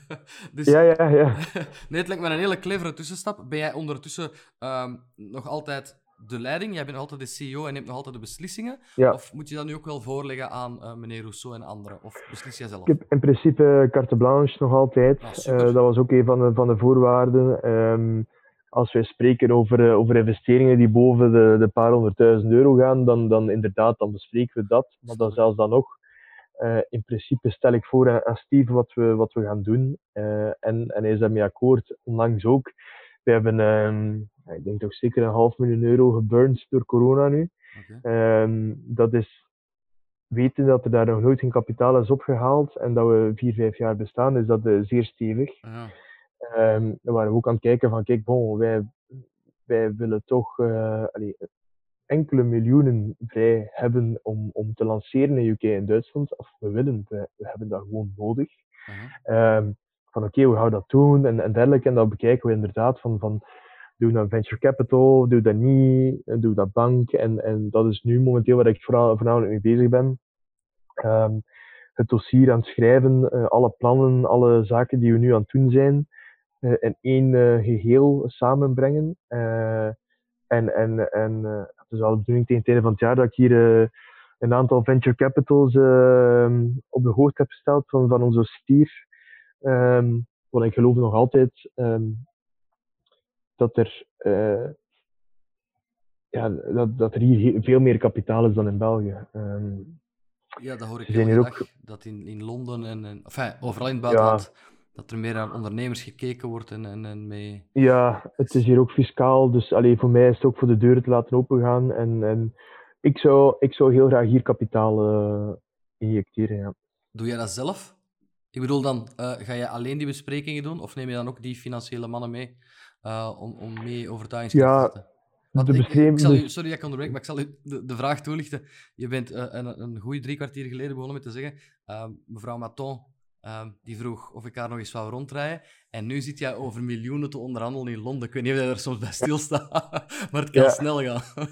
dus, ja, ja, ja. nee, het lijkt me een hele clevere tussenstap. Ben jij ondertussen um, nog altijd de leiding, jij bent altijd de CEO en neemt nog altijd de beslissingen? Of moet je dat nu ook wel voorleggen aan uh, meneer Rousseau en anderen? Of beslis jij zelf? Ik heb in principe carte blanche nog altijd. Ah, uh, dat was ook een van de, van de voorwaarden. Um, als wij spreken over, over investeringen die boven de, de paar honderdduizend euro gaan, dan, dan inderdaad, dan bespreken we dat. Maar dan zelfs dan nog, in principe stel ik voor aan, Steve wat we, wat we gaan doen. en, en hij is daarmee akkoord, onlangs ook. We hebben um, ik denk toch zeker een half miljoen euro geburnt door corona nu. Ehm, dat is weten dat er daar nog nooit geen kapitaal is opgehaald en dat we vier, vijf jaar bestaan, is dat uh, zeer stevig. Ja. Um, dan waren we ook aan het kijken van, kijk, bon, wij, wij willen toch uh, enkele miljoenen vrij hebben om, om te lanceren in UK en Duitsland. Of we willen, we, we hebben dat gewoon nodig. Um, oké, hoe gaan we dat doen en, en dergelijke. En dat bekijken we inderdaad van, van doe dat venture capital, doe dat niet, doe dat bank. En, en dat is nu momenteel waar ik vooral, voornamelijk mee bezig ben. Um, het dossier aan het schrijven, uh, alle plannen, alle zaken die we nu aan het doen zijn, uh, in één uh, geheel samenbrengen. en en, en het is wel de bedoeling tegen het einde van het jaar dat ik hier een aantal venture capitals ehm, op de hoogte heb gesteld van, van onze stier. Um, want ik geloof nog altijd um, dat er, uh, ja, dat, dat er hier veel meer kapitaal is dan in België. Um, ja, dat hoor ik heel dag, ook... dat in, in Londen en, en enfin, overal in het buitenland, ja. dat er meer aan ondernemers gekeken wordt en, en, en mee... Ja, het is hier ook fiscaal, dus allee, voor mij is het ook voor de deuren te laten opengaan. En, en ik, zou, ik zou heel graag hier kapitaal uh, injecteren, ja. Doe jij dat zelf? Ik bedoel dan, uh, ga je alleen die besprekingen doen of neem je dan ook die financiële mannen mee? uh, om, om mee overtuigingskracht ja, de ik, zal u, sorry, ik onderbreek, maar ik zal u de, de vraag toelichten. Je bent uh, een, een goede drie kwartier geleden begonnen met te zeggen, uh, mevrouw Maton, uh, die vroeg of ik haar nog eens wou rondrijden. En nu zit jij over miljoenen te onderhandelen in Londen. Ik weet niet of jij er soms bij stilstaat, maar het kan ja. snel gaan.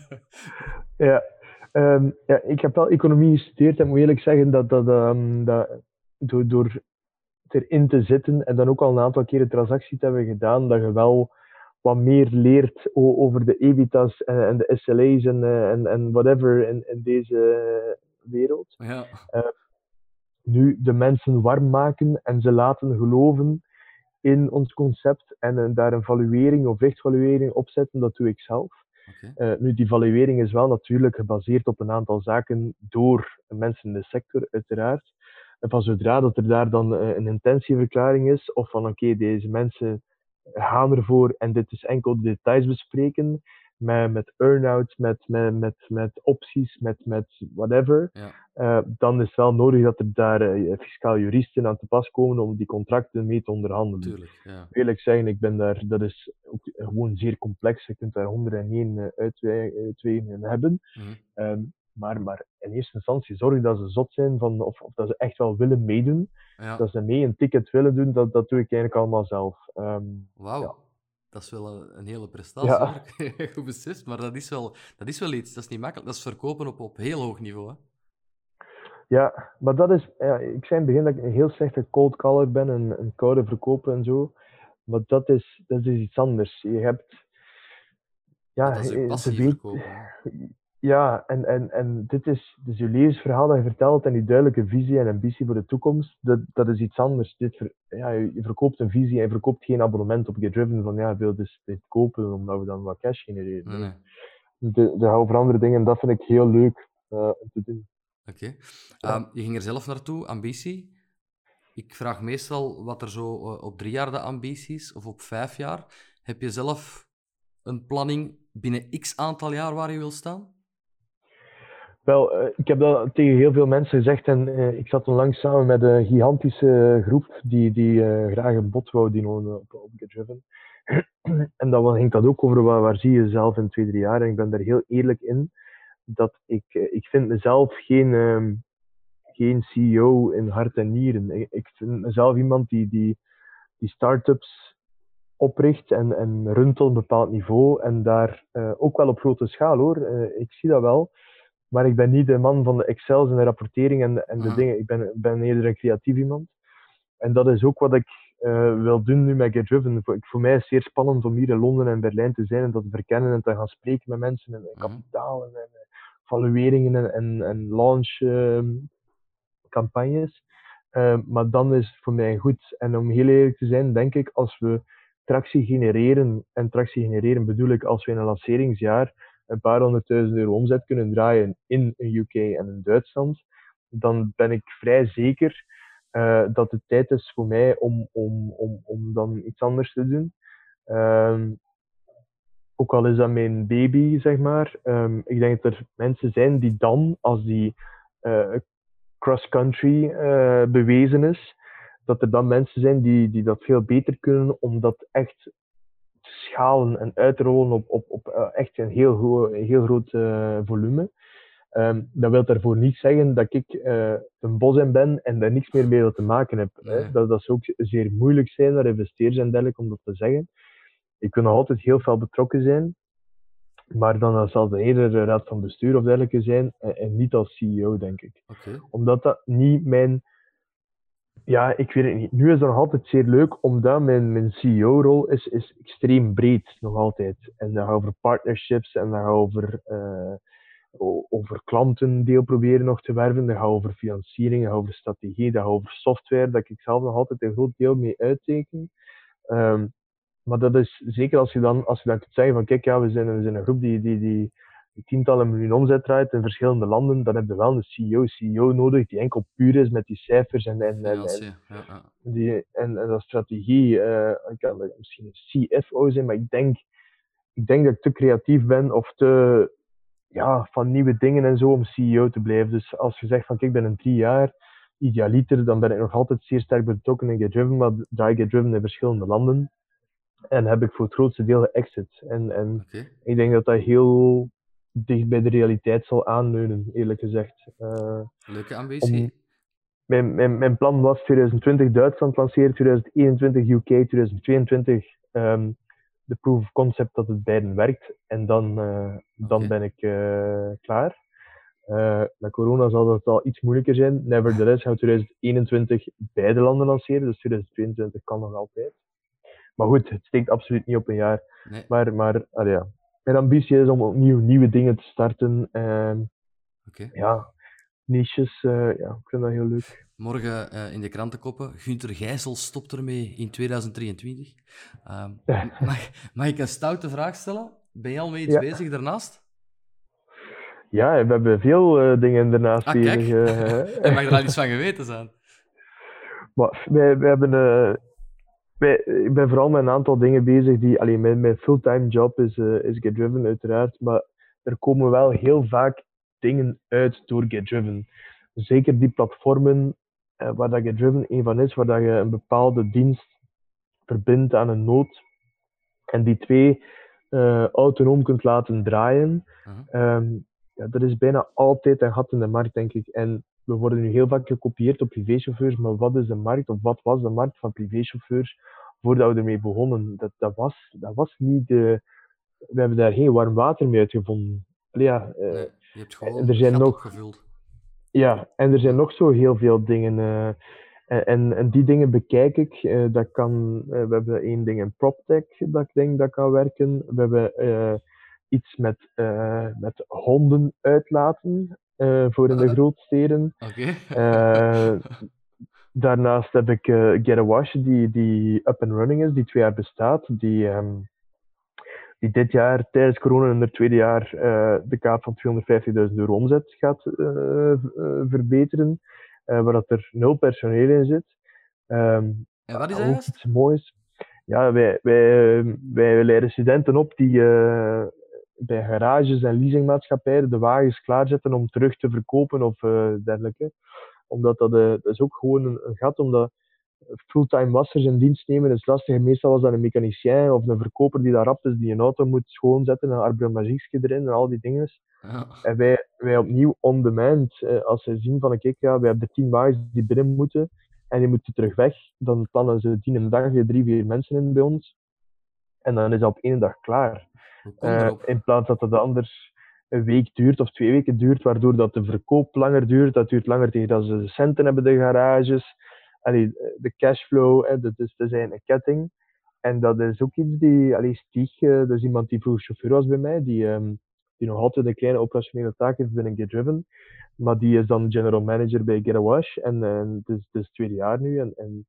ja. Um, ja, ik heb wel economie gestudeerd en moet eerlijk zeggen dat, dat, um, dat door, door erin te zitten en dan ook al een aantal keren transacties te hebben gedaan, dat je wel wat meer leert over de EBITDA's en, de SLA's en, uh, en, en whatever in, in deze wereld. Ja. Uh, nu de mensen warm maken en ze laten geloven in ons concept en uh, daar een valuering of echtvaluering op zetten, dat doe ik zelf. Okay. nu, die valuering is wel natuurlijk gebaseerd op een aantal zaken door mensen in de sector, uiteraard. En van zodra dat er daar dan een intentieverklaring is, of van oké, deze mensen gaan ervoor en dit is enkel de details bespreken. Met, met earn-outs, met, met, met, met opties, met, met whatever. Ja. Uh, dan is het wel nodig dat er daar uh, fiscaal juristen aan te pas komen om die contracten mee te onderhandelen. Tuurlijk, ja. Eerlijk zeggen, ik ben daar, dat is ook gewoon zeer complex. Je kunt daar 101 uitwegen hebben. Mm -hmm. um, maar, maar in eerste instantie zorg dat ze zot zijn van, of, of dat ze echt wel willen meedoen. Ja. Dat ze mee een ticket willen doen, dat, dat doe ik eigenlijk allemaal zelf. Um, Wauw, ja. dat is wel een, een hele prestatie. Ja. Goed beslist, maar dat is, wel, dat is wel iets. Dat is niet makkelijk. Dat is verkopen op, op heel hoog niveau. Hè? Ja, maar dat is, ja, ik zei in het begin dat ik een heel slechte cold caller ben, een, een koude verkoper en zo. Maar dat is, dat is iets anders. Je hebt. Ja, dat is je passie verkopen. ja, en, en, en dit is dus je levensverhaal dat je vertelt en die duidelijke visie en ambitie voor de toekomst, dat, dat is iets anders. Dit ver, ja, je, je verkoopt een visie en je verkoopt geen abonnement op GetDriven van ja, wil dus dit kopen omdat we dan wat cash genereren. Nee, nee. De, de over andere dingen, dat vind ik heel leuk uh, om te doen. Oké. Okay. Um, je ging er zelf naartoe, ambitie. Ik vraag meestal wat er zo uh, op drie jaar de ambitie is, of op vijf jaar. Heb je zelf een planning binnen x aantal jaar waar je wil staan? Wel, uh, ik heb dat tegen heel veel mensen gezegd en uh, ik zat onlangs samen met een gigantische groep die, die uh, graag een bot wou doen op, op GetDriven. en dan ging dat ook over waar, zie je jezelf in twee, drie jaar. En ik ben daar heel eerlijk in dat ik, ik vind mezelf geen, um, geen CEO in hart en nieren. Ik, ik vind mezelf iemand die, die, die start-ups opricht en, en runt op een bepaald niveau en daar ook wel op grote schaal hoor. ik zie dat wel. Maar ik ben niet de man van de Excels en de rapportering en de, en de dingen. Ik ben, ben eerder een creatief iemand. En dat is ook wat ik eh, wil doen nu met GetDriven. Voor, voor mij is het zeer spannend om hier in Londen en Berlijn te zijn en dat te verkennen en te gaan spreken met mensen en, en Mhm. kapitaal en, en valueringen en, en, en launch ehm, campagnes. Eh, maar dan is het voor mij goed. En om heel eerlijk te zijn, denk ik, als we tractie genereren, en tractie genereren bedoel ik als we in een lanceringsjaar een paar honderdduizend euro omzet kunnen draaien in een UK en in Duitsland, dan ben ik vrij zeker uh, dat het tijd is voor mij om, om, om, om dan iets anders te doen. Um, ook al is dat mijn baby, zeg maar. Um, ik denk dat er mensen zijn die dan, als die uh, cross-country uh, bewezen is, dat er dan mensen zijn die, die dat veel beter kunnen om dat echt schalen en uit te rollen op, op, op uh, echt een heel, een heel groot uh, volume. Um, dat wil daarvoor niet zeggen dat ik uh, een bos in ben en daar niks meer mee te maken heb. Nee. Hè. Dat, dat zou ook zeer moeilijk zijn naar investeerders en dergelijke om dat te zeggen. Ik kan nog altijd heel veel betrokken zijn, maar dan zal het eerder de raad van bestuur of dergelijke zijn en, en niet als CEO, denk ik. Okay. Omdat dat niet mijn. Ja, ik weet het niet. Nu is het nog altijd zeer leuk, omdat mijn, mijn CEO-rol is, is extreem breed, nog altijd. En dan gaat over partnerships en dan gaat over, uh, over klanten deel proberen nog te werven, dan gaat over financiering, dan gaat over strategie, dan gaat over software, dat ik zelf nog altijd een groot deel mee uitteken. Um, maar dat is zeker als je dan, als je dan kunt zeggen van kijk, ja, we zijn, we zijn een groep die, die, die, die tientallen miljoen omzet draait in verschillende landen, dan heb je wel een CEO, CEO nodig die enkel puur is met die cijfers en, en, en. Die, en, en dat strategie. Uh, ik kan misschien een CFO zijn, maar ik denk, ik denk dat ik te creatief ben of te ja, van nieuwe dingen en zo om CEO te blijven. Dus als je zegt van kijk, ik ben een drie jaar idealiter, dan ben ik nog altijd zeer sterk betrokken in GetDriven, maar draai GetDriven in verschillende landen. En heb ik voor het grootste deel geëxit. En, en ik denk dat dat heel dicht bij de realiteit zal aanleunen, eerlijk gezegd. Uh, Leuke ambitie. mijn, mijn, mijn plan was 2020 Duitsland lanceren, 2021 UK, 2022 um, de proof of concept dat het beiden werkt. En dan, uh, dan ben ik uh, klaar. Uh, met corona zal dat al iets moeilijker zijn. Nevertheless gaan we 2021 beide landen lanceren, dus 2022 kan nog altijd. Maar goed, het steekt absoluut niet op een jaar. Nee. Maar, maar allee, ja. Mijn ambitie is om opnieuw nieuwe dingen te starten. Okay. Ja, niches, uh, ja, ik vind dat heel leuk. Morgen uh, in de krantenkoppen, Gunther Gijssel stopt ermee in 2023. Ehm, mag, mag, ik een stoute vraag stellen? Ben je al mee iets ja. bezig daarnaast? Ja, we hebben veel uh, dingen daarnaast ah, bezig. Uh, mag er al iets van geweten zijn. Maar wij, wij hebben ik ben vooral met een aantal dingen bezig die, alleen mijn, mijn fulltime job is, uh, is Get Driven uiteraard, maar er komen wel heel vaak dingen uit door Get Driven. Zeker die platformen uh, waar dat Get Driven een van is, waar dat je een bepaalde dienst verbindt aan een nood en die twee uh, autonoom kunt laten draaien. -huh. um, ja, dat is bijna altijd een gat in de markt, denk ik. En we worden nu heel vaak gekopieerd op privéchauffeurs, maar wat is de markt of wat was de markt van privéchauffeurs voordat we ermee begonnen? Dat, dat, was, dat was niet de. We hebben daar geen warm water mee uitgevonden. Ja, uh, nee, je hebt gewoon er zijn nog. Ja, en er zijn nog zo heel veel dingen. Uh, en, en, die dingen bekijk ik. Uh, dat kan, we hebben één ding in PropTech dat ik denk dat kan werken. We hebben iets met, met honden uitlaten. Uh, voor in de grootsteden. Okay. Uh, daarnaast heb ik uh, Get a Wash, die, die up and running is, die twee jaar bestaat. Die, um, die dit jaar tijdens corona in het tweede jaar de kaap van 250.000 euro omzet gaat verbeteren. waar dat er nul personeel in zit. Um, en wat is dat? Iets moois. Ja, wij, wij, wij leiden studenten op die bij garages en leasingmaatschappijen de wagens klaarzetten om terug te verkopen of uh, dergelijke. Omdat dat, uh, dat is ook gewoon een, een, gat, omdat fulltime wassers in dienst nemen is lastig. Meestal was dat een mechanicien of een verkoper die daar rap is, die een auto moet schoonzetten, een arbeidsmagiekje erin en al die dingen. Ja. En wij, wij opnieuw on demand, uh, als ze zien van kijk, ja, wij hebben tien wagens die binnen moeten en die moeten terug weg, dan plannen ze tien een dag drie, vier mensen in bij ons. En dan is dat op één dag klaar. Uh, in plaats dat het anders een week duurt of twee weken duurt, waardoor dat de verkoop langer duurt. Dat duurt langer tegen dat ze de centen hebben, de garages. Allee, de cashflow, hè, dat is, dat zijn een ketting. En dat is ook iets die, allee, Stieg, uh, dat is iemand die vroeger chauffeur was bij mij, die, um, die nog altijd een kleine operationele taak heeft binnen Get Driven. Maar die is dan general manager bij Get a Wash. En uh, het, is, het is het tweede jaar nu. En, en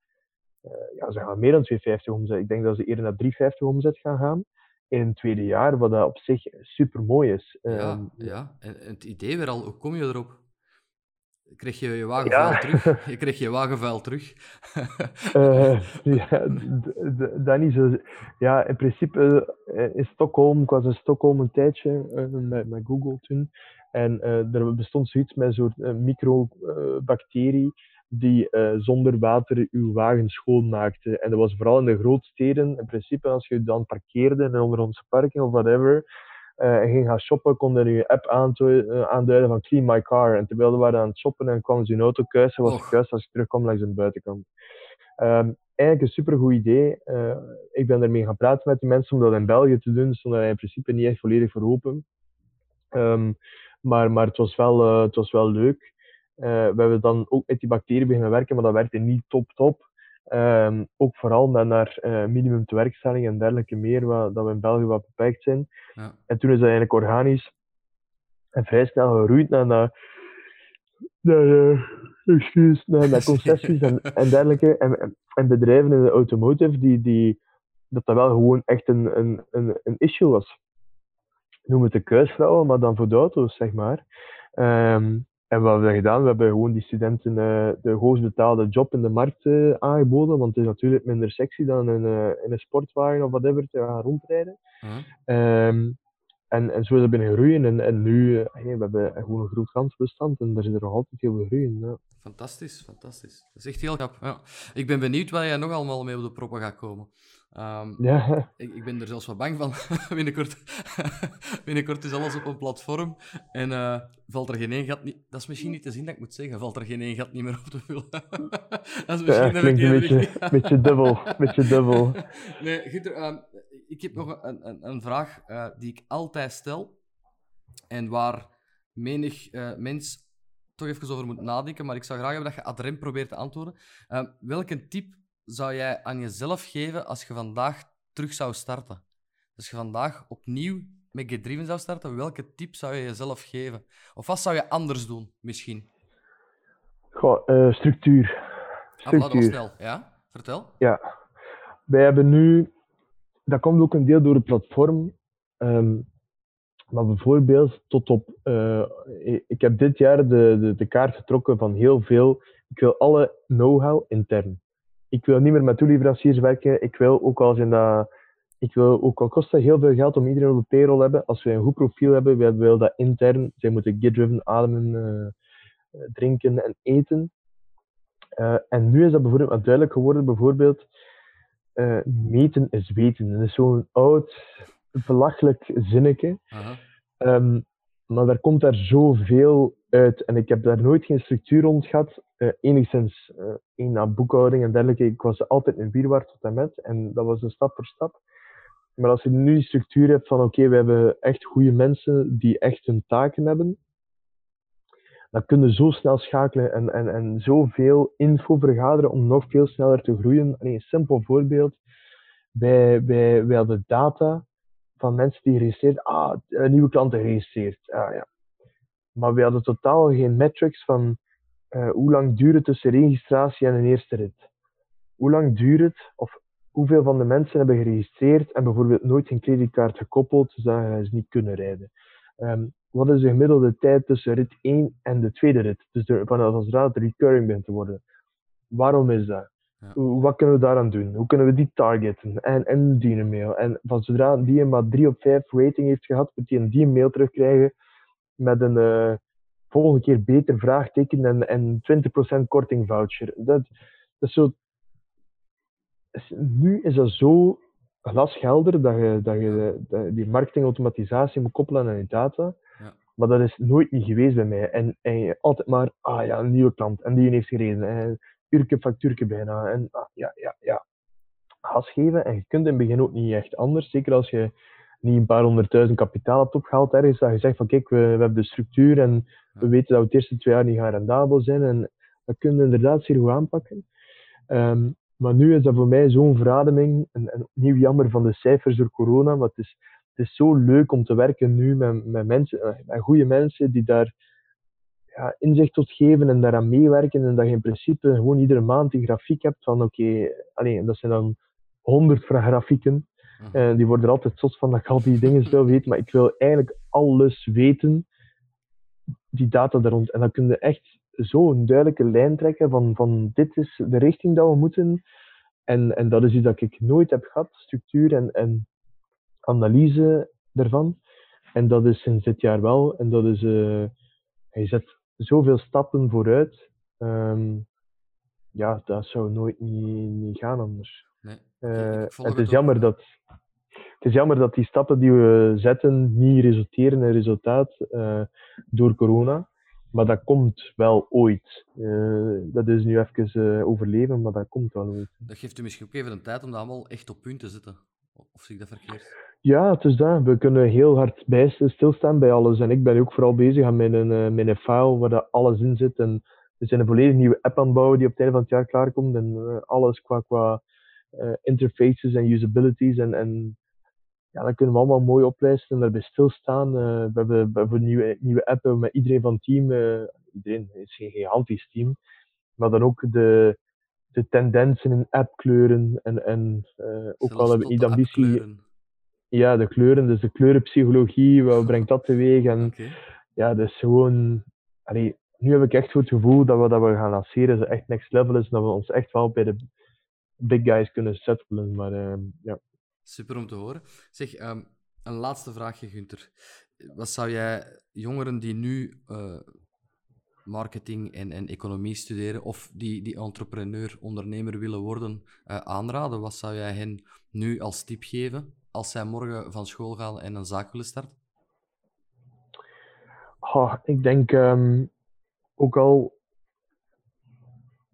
uh, ja, ze gaan meer dan 250 omzet. Ik denk dat ze eerder naar 350 omzet gaan gaan in een tweede jaar, wat dat op zich super mooi is. Ja, ehm, ja. En, het idee weer al, hoe kom je erop? Krijg je je wagenvuil ja. terug? Je krijg je wagenvuil terug? uh, ja, dat niet zo. Ja, in principe uh, in Stockholm, ik was in Stockholm een tijdje met, met Google toen. En er bestond zoiets met een soort microbacterie die uh, zonder water uw wagen schoonmaakte. En dat was vooral in de grootsteden. In principe, als je dan parkeerde in onder onze parking of whatever, uh, en ging gaan shoppen, kon je je app uh, aanduiden van Clean My Car. En terwijl we waren aan het shoppen en kwam ze hun auto kuisen, was het kuis als ik terugkwam langs de buitenkant. Um, eigenlijk een supergoed idee. ik ben ermee gaan praten met die mensen om dat in België te doen. Stond er in principe niet echt volledig voor open. Um, maar, maar het, was wel, het was wel leuk. Uh, we hebben dan ook met die bacteriën beginnen werken, maar dat werkte niet top top. Um, ook vooral naar, naar uh, minimum tewerkstelling en dergelijke meer, wat, dat we in België wat beperkt zijn. Ja. En toen is dat eigenlijk organisch en vrij snel geroeid naar, naar, naar, uh, excuse, naar, naar concessies en, en dergelijke. En, en bedrijven in de automotive die, die, dat dat wel gewoon echt een, een, een, een issue was. Noem het de kuisvrouwen, maar dan voor de auto's, zeg maar. Um, en wat hebben we gedaan? We hebben gewoon die studenten uh, de hoogst betaalde job in de markt uh, aangeboden, want het is natuurlijk minder sexy dan in, uh, in een sportwagen of whatever te gaan rondrijden. Um, en, en zo is het binnen groeien. En, en nu, hey, we hebben gewoon een groot gansbestand en daar zit er nog altijd heel veel groeien. Ja. Fantastisch, fantastisch. Dat is echt heel knap. Ja. Ik ben benieuwd waar jij nog allemaal mee op de proppen gaat komen. Ehm, Ja, ik, ik ben er zelfs wat bang van. binnenkort, binnenkort is alles op een platform en eh, valt er geen één gat niet... Dat is misschien niet te zien dat ik moet zeggen. Valt er geen één gat niet meer op te vullen. dat is misschien ja de klinkt een beetje, beetje dubbel. Beetje dubbel. nee, Gunther, ehm, ik heb nog een, een, een vraag eh, die ik altijd stel. En waar menig eh, mens toch even over moet nadenken. Maar ik zou graag hebben dat je ad rem probeert te antwoorden. Ehm, welke tip zou jij aan jezelf geven als je vandaag terug zou starten? Als je vandaag opnieuw met Get Driven zou starten, welke tip zou je jezelf geven? Of wat zou je anders doen, misschien? Goh, eh, structuur. Ah, Structuur. snel. Ja? Vertel. Ja, wij hebben nu, dat komt ook een deel door het platform, ehm, maar bijvoorbeeld tot op, eh, ik- ik heb dit jaar de, de, de kaart getrokken van heel veel, ik wil alle know-how intern. Ik wil niet meer met toeleveranciers werken, ik wil ook al zijn dat, ik wil ook al kost dat heel veel geld om iedereen op de payroll te hebben, als wij een goed profiel hebben, wij willen dat intern, zij moeten get-driven ademen, eh, eh, drinken en eten. Eh, en nu is dat bijvoorbeeld wat duidelijk geworden, bijvoorbeeld, meten is weten. Dat is zo'n oud, belachelijk zinnetje. Aha. Maar daar komt daar zoveel uit. En ik heb daar nooit geen structuur rond gehad. eh, enigszins eh één na boekhouding en dergelijke. Ik was altijd een bierwaard tot en met. En dat was een stap voor stap. Maar als je nu die structuur hebt van oké, we hebben echt goede mensen die echt hun taken hebben. Dan kun je zo snel schakelen en, en, en zoveel info vergaderen om nog veel sneller te groeien. Allee, een simpel voorbeeld. Wij, wij, wij hadden data van mensen die geregistreerd, ah, nieuwe klanten geregistreerd. Ah, ja. Maar we hadden totaal geen metrics van eh, hoe lang duurt het tussen registratie en een eerste rit. Hoe lang duurt het, of hoeveel van de mensen hebben geregistreerd en bijvoorbeeld nooit een creditcard gekoppeld, zodat ze niet kunnen rijden. Ehm, wat is de gemiddelde tijd tussen rit 1 en de tweede rit? Dus de, vanaf zodra het recurring begint te worden. Waarom is dat? Ja. Wat kunnen we daaraan doen? Hoe kunnen we die targeten? En, en die een mail. En van zodra die een maar 3 op 5 rating heeft gehad, moet hij een die een mail terugkrijgen met een eh, volgende keer beter vraagteken en, en 20% korting voucher. Dat, dat is zo, nu is dat zo glashelder dat je, dat je dat je die marketingautomatisatie moet koppelen aan je data. Ja. Maar dat is nooit niet geweest bij mij. En, en je altijd maar, ah ja, een nieuwe klant. En die heeft gereden. En uurtje factuurtje bijna. En ah, ja, ja, ja. Gas geven. En je kunt in het begin ook niet echt anders. Zeker als je niet een paar honderdduizend kapitaal hebt opgehaald ergens. Dat je zegt van kijk, we, we hebben de structuur en we weten dat we het eerste twee jaar niet gaan rendabel zijn. En dat kunnen we inderdaad zeer goed aanpakken. Ehm, maar nu is dat voor mij zo'n verademing. En, en opnieuw jammer van de cijfers door corona. Maar het is, het is zo leuk om te werken nu met, met mensen, eh, met goede mensen die daar ja, inzicht tot geven en daaraan meewerken. En dat je in principe gewoon iedere maand die grafiek hebt van oké, alleen dat zijn dan honderd grafieken. Mhm. Eh, die worden er altijd zot van dat ik al die dingen wil weten. Maar ik wil eigenlijk alles weten, die data daar rond. En dan kun je echt zo een duidelijke lijn trekken van, van dit is de richting dat we moeten. En, en dat is iets dat ik nooit heb gehad, structuur en, en analyse daarvan. En dat is sinds dit jaar wel. En dat is, eh, je zet zoveel stappen vooruit. Ehm, ja, dat zou nooit niet, niet gaan anders. Nee. Eh, het het is jammer ja. dat het is jammer dat die stappen die we zetten niet resulteren in resultaat eh, door corona. Maar dat komt wel ooit. Eh, dat is nu even overleven, maar dat komt wel ooit. Dat geeft u misschien ook even de tijd om dat allemaal echt op punt te zetten. Of zie ik dat verkeerd? Ja, het is dat. We kunnen heel hard bij stilstaan bij alles. En ik ben ook vooral bezig aan mijn, eh, mijn file waar dat alles in zit. En we zijn een volledig nieuwe app aan het bouwen die op het einde van het jaar klaarkomt. En eh, alles qua, qua eh, interfaces en usabilities. En, en ja, dan kunnen we allemaal mooi oplijsten en daarbij stilstaan. We, hebben, een nieuwe, nieuwe app met iedereen van het team. iedereen, is geen gigantisch team. Maar dan ook de, de tendensen in appkleuren. En, en ook al hebben we niet ambitie. Ja, de kleuren, dus de kleurenpsychologie, wat brengt dat teweeg? En ja, is gewoon. Allee, nu heb ik echt goed het gevoel dat we dat we gaan lanceren, dat echt next level is en dat we ons echt wel bij de big guys kunnen settelen. Maar ehm, ja. Super om te horen. Zeg, ehm, een laatste vraagje, Gunther. Wat zou jij jongeren die nu eh, marketing en, en economie studeren of die, die entrepreneur, ondernemer willen worden, uh, aanraden? Wat zou jij hen nu als tip geven als zij morgen van school gaan en een zaak willen starten? Ik denk um, ook al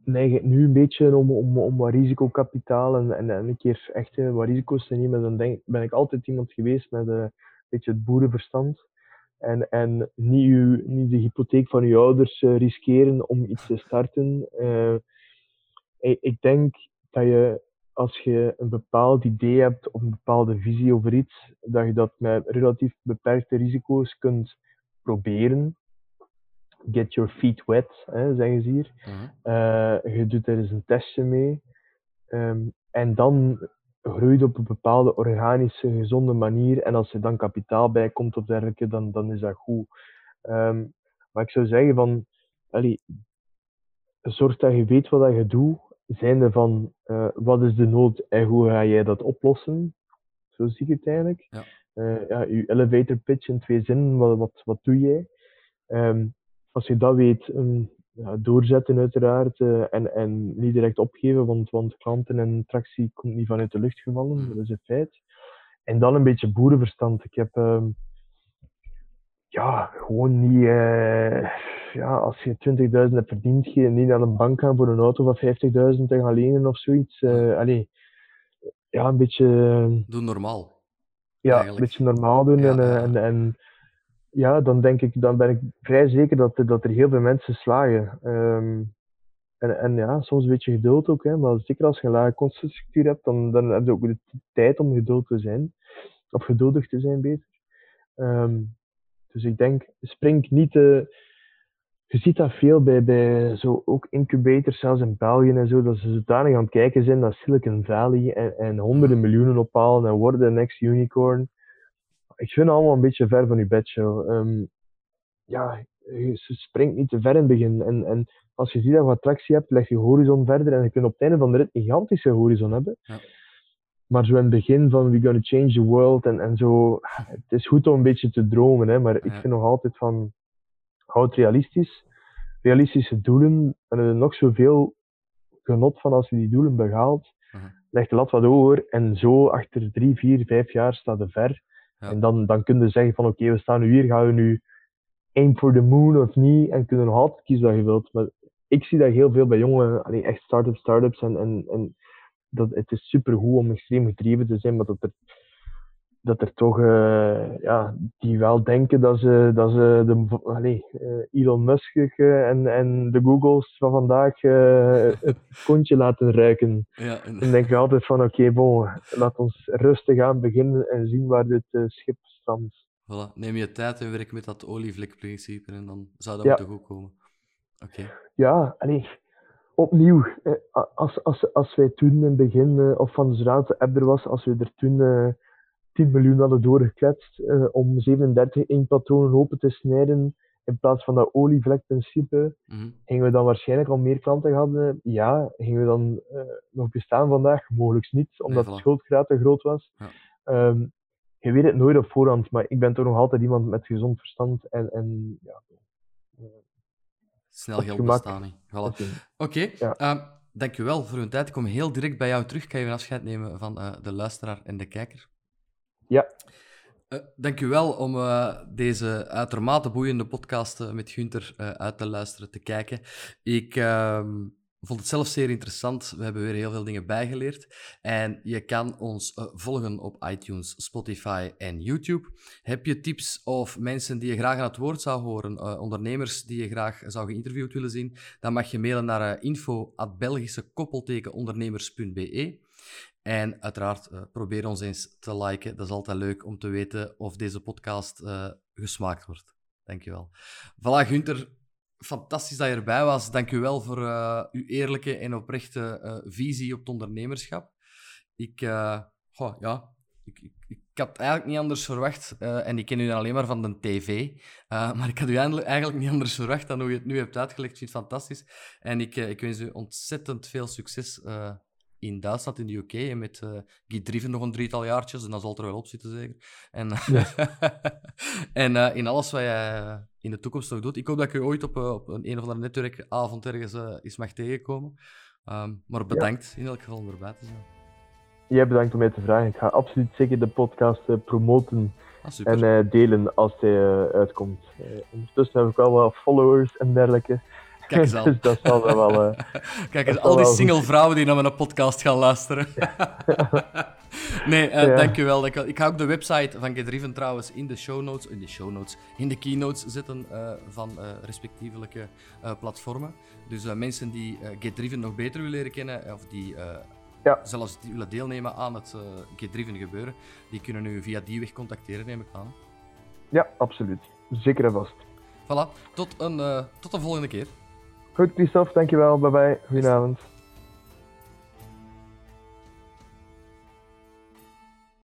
neig ik nu een beetje om, om, om wat risicokapitaal en, en, en een keer echt uh, wat risico's te nemen, dan denk, ben ik altijd iemand geweest met uh, een beetje het boerenverstand. En, en niet, uw, niet de hypotheek van uw ouders uh, riskeren om iets te starten. Ik, ik, denk dat je, als je een bepaald idee hebt of een bepaalde visie over iets, dat je dat met relatief beperkte risico's kunt proberen get your feet wet, hè, zeggen ze hier. uh, je doet er eens een testje mee. Um, en dan groeit op een bepaalde organische, gezonde manier. En als er dan kapitaal bij komt of dergelijke, dan, dan is dat goed. Um, maar ik zou zeggen van, allee, zorg dat je weet wat je doet. Zijnde van, uh, wat is de nood en hoe ga jij dat oplossen? Zo zie ik het eigenlijk. Ja. Uh, ja, je elevator pitch in twee zinnen, wat, wat, wat doe jij? Um, als je dat weet, um, ja, doorzetten uiteraard uh, en, en niet direct opgeven, want, want klanten en tractie komt niet vanuit de lucht gevallen, mm. dat is een feit. En dan een beetje boerenverstand. Ik heb um, ja, gewoon niet, ja, als je 20.000 hebt verdiend, je niet naar een bank gaan voor een auto van 50.000 te gaan lenen of zoiets. Uh, allee, ja, een beetje. Doe normaal. Ja, eigenlijk. een beetje normaal doen ja, en, ja. en, en ja, dan denk ik, dan ben ik vrij zeker dat, dat er heel veel mensen slagen. Um, en, en ja, soms een beetje geduld ook, hè, maar zeker als je een lage kostenstructuur hebt, dan, dan heb je ook de tijd om geduld te zijn. Of geduldig te zijn, beter. Um, dus ik denk, spring niet te. Je ziet dat veel bij, bij zo ook incubators, zelfs in België en zo, dat ze zodanig aan het kijken zijn naar Silicon Valley en, en honderden miljoenen ophalen en worden de next unicorn ik vind het allemaal een beetje ver van je bedshow. Um, ja, je springt niet te ver in het begin. En, en als je ziet dat je wat tractie hebt, leg je horizon verder en je kunt op het einde van de rit een gigantische horizon hebben. Ja. Maar zo in het begin van we're gonna change the world en, en zo, het is goed om een beetje te dromen, hè, maar ik vind nog altijd van, houd realistisch. Realistische doelen, en er nog zoveel genot van als je die doelen behaalt. Uh -huh. Leg de lat wat hoger en zo achter drie, vier, vijf jaar staat er ver. En dan, dan kun je zeggen van oké, we staan nu hier, gaan we nu aim for the moon of niet? En kunnen nog altijd kiezen wat je wilt. Maar ik zie dat heel veel bij jonge, allee, echt start-up startups en, en, en dat, het is super goed om extreem gedreven te zijn, maar dat er, dat er toch, uh, ja, die wel denken dat ze, dat ze de, allee, uh, Elon Musk uh, en, en de Googles van vandaag het kontje laten ruiken. Ja, en... Dan denk je altijd van, oké, okay, bon, laat ons rustig aan beginnen en zien waar dit schip strandt. Voilà. Neem je tijd en werk met dat olievlekprincipe en dan zou dat ja. moeten goed komen. Oké. Ja, allee, opnieuw, als, als, als wij toen in het begin, of van zodra de app er was, als we er toen 10 miljoen hadden doorgekletst uh, om 37 inkpatronen open te snijden in plaats van dat olievlekprincipe, mm gingen we dan waarschijnlijk al meer klanten hadden? Ja. Gingen we dan uh, nog bestaan vandaag? Mogelijk niet, omdat nee, voilà. de schuldgraad te groot was. Ja. Um, je weet het nooit op voorhand, maar ik ben toch nog altijd iemand met gezond verstand en, en ja, uh, Snel geld bestaan. Voilà. Oké, um, dankjewel voor uw tijd. Ik kom heel direct bij jou terug. Ik ga even afscheid nemen van uh, de luisteraar en de kijker. Ja. Uh, dank u wel om uh, deze uitermate boeiende podcast uh, met Gunther uit te luisteren, te kijken. Ik ehm, vond het zelf zeer interessant. We hebben weer heel veel dingen bijgeleerd. En je kan ons volgen op iTunes, Spotify en YouTube. Heb je tips of mensen die je graag aan het woord zou horen, ondernemers die je graag zou geïnterviewd willen zien, dan mag je mailen naar info.belgischekoppeltekenondernemers.be. En uiteraard, uh, probeer ons eens te liken. Dat is altijd leuk om te weten of deze podcast uh, gesmaakt wordt. Dankjewel. Voilà, Gunther. Fantastisch dat je erbij was. Dankjewel voor uh, uw eerlijke en oprechte visie op het ondernemerschap. Ik, oh, ja, ik, ik, ik, had eigenlijk niet anders verwacht. en ik ken u alleen maar van de tv. maar ik had u eigenlijk niet anders verwacht dan hoe je het nu hebt uitgelegd. Ik vind het fantastisch. En ik, ik wens u ontzettend veel succes in Duitsland, in de UK, en met uh, Guy Driven nog een drietal jaartjes, en dan zal er wel op zitten zeker. En, en uh, in alles wat jij in de toekomst nog doet. Ik hoop dat ik je ooit op, op een, een of andere netwerkavond ergens eens mag tegenkomen. Um, maar bedankt ja. in elk geval om erbij te zijn. Jij bedankt om mij te vragen. Ik ga absoluut zeker de podcast promoten ah, en uh, delen als hij uh, uitkomt. Uh, ondertussen heb ik wel wat followers en dergelijke. Kijk eens aan. dat zal wel... Kijk eens, al die single vrouwen die naar mijn podcast gaan luisteren. nee, ja. dankjewel, Ik ga ook de website van Gedriven trouwens in de show notes, in de show notes, in de keynotes zetten van respectievelijke platformen. Dus mensen die Gedriven nog beter willen leren kennen, of die ja. zelfs die willen deelnemen aan het uh, Get-driven gebeuren, die kunnen nu via die weg contacteren, neem ik aan. Ja, absoluut. Zeker en vast. Voilà, tot een, uh, tot de volgende keer. Goed, Christophe, dankjewel. Bye bye. Goedenavond.